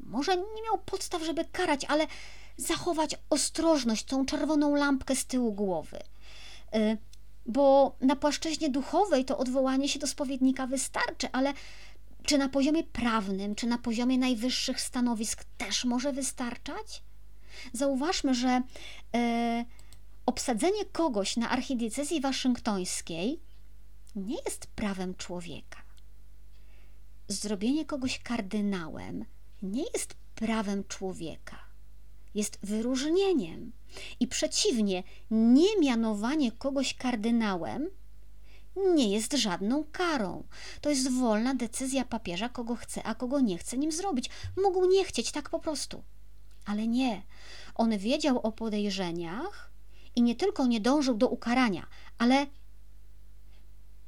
[SPEAKER 1] Może nie miał podstaw, żeby karać, ale zachować ostrożność, tą czerwoną lampkę z tyłu głowy. Y, bo na płaszczyźnie duchowej to odwołanie się do spowiednika wystarczy, ale czy na poziomie prawnym, czy na poziomie najwyższych stanowisk też może wystarczać? Zauważmy, że e, obsadzenie kogoś na archidiecezji waszyngtońskiej nie jest prawem człowieka. Zrobienie kogoś kardynałem nie jest prawem człowieka. Jest wyróżnieniem. I przeciwnie, nie mianowanie kogoś kardynałem nie jest żadną karą. To jest wolna decyzja papieża, kogo chce, a kogo nie chce nim zrobić. Mógł nie chcieć tak po prostu. Ale nie. On wiedział o podejrzeniach i nie tylko nie dążył do ukarania, ale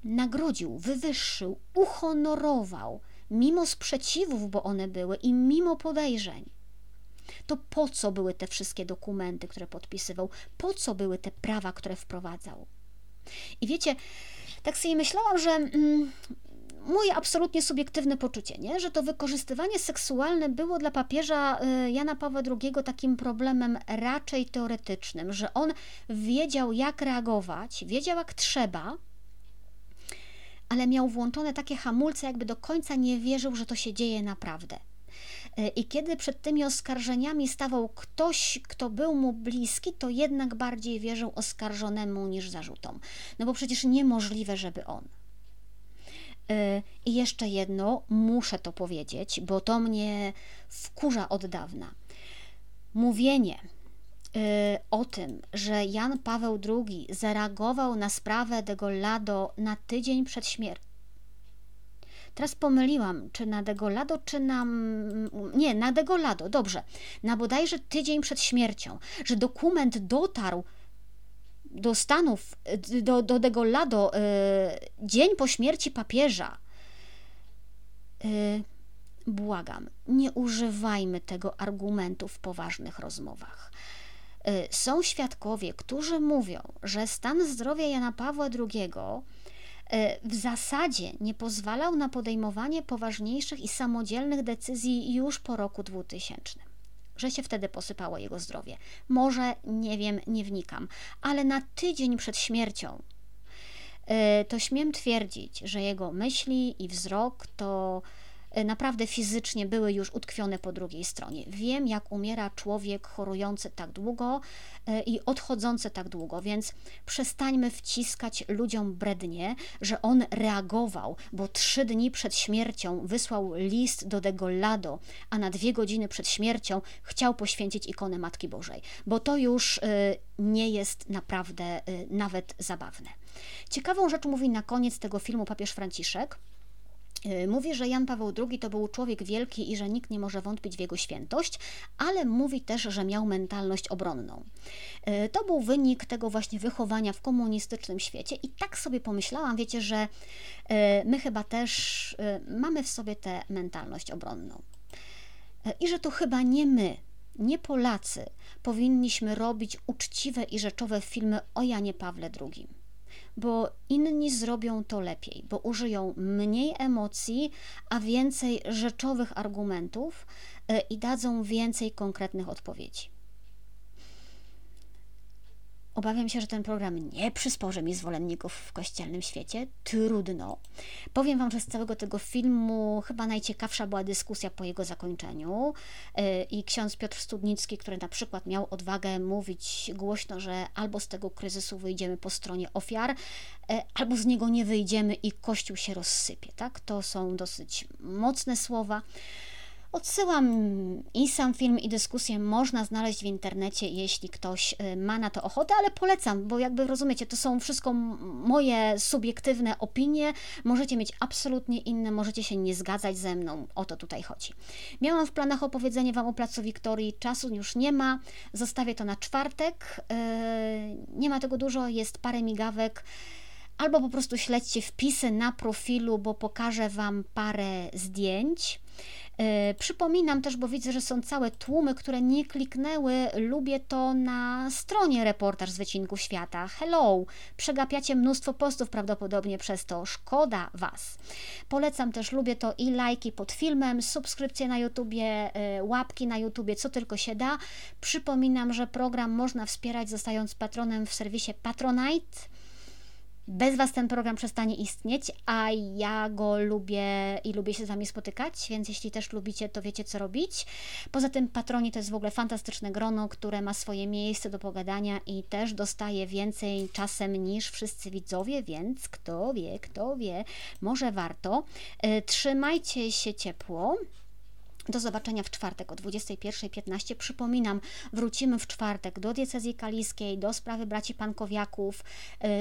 [SPEAKER 1] nagrodził, wywyższył, uhonorował, mimo sprzeciwów, bo one były, i mimo podejrzeń. To po co były te wszystkie dokumenty, które podpisywał? Po co były te prawa, które wprowadzał? I wiecie, tak sobie myślałam, że mm, moje absolutnie subiektywne poczucie, nie? że to wykorzystywanie seksualne było dla papieża y, Jana Pawła II takim problemem raczej teoretycznym, że on wiedział, jak reagować, wiedział, jak trzeba, ale miał włączone takie hamulce, jakby do końca nie wierzył, że to się dzieje naprawdę. Y, I kiedy przed tymi oskarżeniami stawał ktoś, kto był mu bliski, to jednak bardziej wierzył oskarżonemu niż zarzutom. No bo przecież niemożliwe, żeby on. Y, I jeszcze jedno, muszę to powiedzieć, bo to mnie wkurza od dawna. Mówienie y, o tym, że Jan Paweł II zareagował na sprawę de Gollado na tydzień przed śmiercią. Teraz pomyliłam, czy na Degolado, czy na. Nie, na Degolado, dobrze. Na bodajże tydzień przed śmiercią, że dokument dotarł do Stanów, do, do Degolado, y, dzień po śmierci papieża. Y, błagam, nie używajmy tego argumentu w poważnych rozmowach. Y, są świadkowie, którzy mówią, że stan zdrowia Jana Pawła II w zasadzie nie pozwalał na podejmowanie poważniejszych i samodzielnych decyzji już po roku 2000 że się wtedy posypało jego zdrowie. Może, nie wiem, nie wnikam, ale na tydzień przed śmiercią e, to śmiem twierdzić, że jego myśli i wzrok to naprawdę fizycznie były już utkwione po drugiej stronie. Wiem, jak umiera człowiek chorujący tak długo e, i odchodzący tak długo, więc przestańmy wciskać ludziom brednie, że on reagował, bo trzy dni przed śmiercią wysłał list do Degollado, a na dwie godziny przed śmiercią chciał poświęcić ikonę Matki Bożej, bo to już e, nie jest naprawdę nawet zabawne. Ciekawą rzecz mówi na koniec tego filmu papież Franciszek. Y, mówi, że Jan Paweł II to był człowiek wielki i że nikt nie może wątpić w jego świętość, ale mówi też, że miał mentalność obronną. Y, to był wynik tego właśnie wychowania w komunistycznym świecie i tak sobie pomyślałam, wiecie, że y, my chyba też mamy w sobie tę mentalność obronną. i że to chyba nie my, nie Polacy powinniśmy robić uczciwe i rzeczowe filmy o Janie Pawle II, bo inni zrobią to lepiej, bo użyją mniej emocji, a więcej rzeczowych argumentów e, i dadzą więcej konkretnych odpowiedzi. Obawiam się, że ten program nie przysporzy mi zwolenników w kościelnym świecie. Trudno. Powiem Wam, że z całego tego filmu chyba najciekawsza była dyskusja po jego zakończeniu. Y, I ksiądz Piotr Studnicki, który na przykład miał odwagę mówić głośno, że albo z tego kryzysu wyjdziemy po stronie ofiar, y, albo z niego nie wyjdziemy i Kościół się rozsypie. Tak? To są dosyć mocne słowa. Odsyłam i sam film, i dyskusję można znaleźć w internecie, jeśli ktoś y, ma na to ochotę, ale polecam, bo jakby rozumiecie, to są wszystko moje subiektywne opinie. Możecie mieć absolutnie inne, możecie się nie zgadzać ze mną. O to tutaj chodzi. Miałam w planach opowiedzenie Wam o Placu Wiktorii, czasu już nie ma. Zostawię to na czwartek. Y, nie ma tego dużo, jest parę migawek albo po prostu śledźcie wpisy na profilu, bo pokażę Wam parę zdjęć. E, przypominam też, bo widzę, że są całe tłumy, które nie kliknęły. Lubię to na stronie reportaż z wycinku świata. Hello! Przegapiacie mnóstwo postów prawdopodobnie przez to. Szkoda Was. Polecam też, lubię to i lajki pod filmem, subskrypcje na YouTubie, e, łapki na YouTubie, co tylko się da. Przypominam, że program można wspierać zostając patronem w serwisie Patronite. Bez Was ten program przestanie istnieć, a ja go lubię i lubię się z Wami spotykać, więc jeśli też lubicie, to wiecie co robić. Poza tym patroni to jest w ogóle fantastyczne grono, które ma swoje miejsce do pogadania i też dostaje więcej czasem niż wszyscy widzowie, więc kto wie, kto wie, może warto. E, trzymajcie się ciepło. Do zobaczenia w czwartek o 21.15. Przypominam, wrócimy w czwartek do diecezji kaliskiej, do sprawy braci Pankowiaków.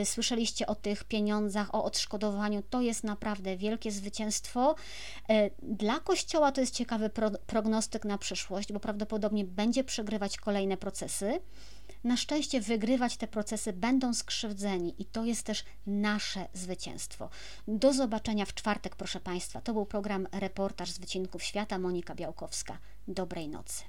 [SPEAKER 1] Y, słyszeliście o tych pieniądzach, o odszkodowaniu. To jest naprawdę wielkie zwycięstwo. Y, dla Kościoła to jest ciekawy prognostyk na przyszłość, bo prawdopodobnie będzie przegrywać kolejne procesy na szczęście wygrywać te procesy będą skrzywdzeni i to jest też nasze zwycięstwo. Do zobaczenia w czwartek, proszę Państwa. To był program Reportaż z Wycinków Świata. Monika Białkowska. Dobrej nocy.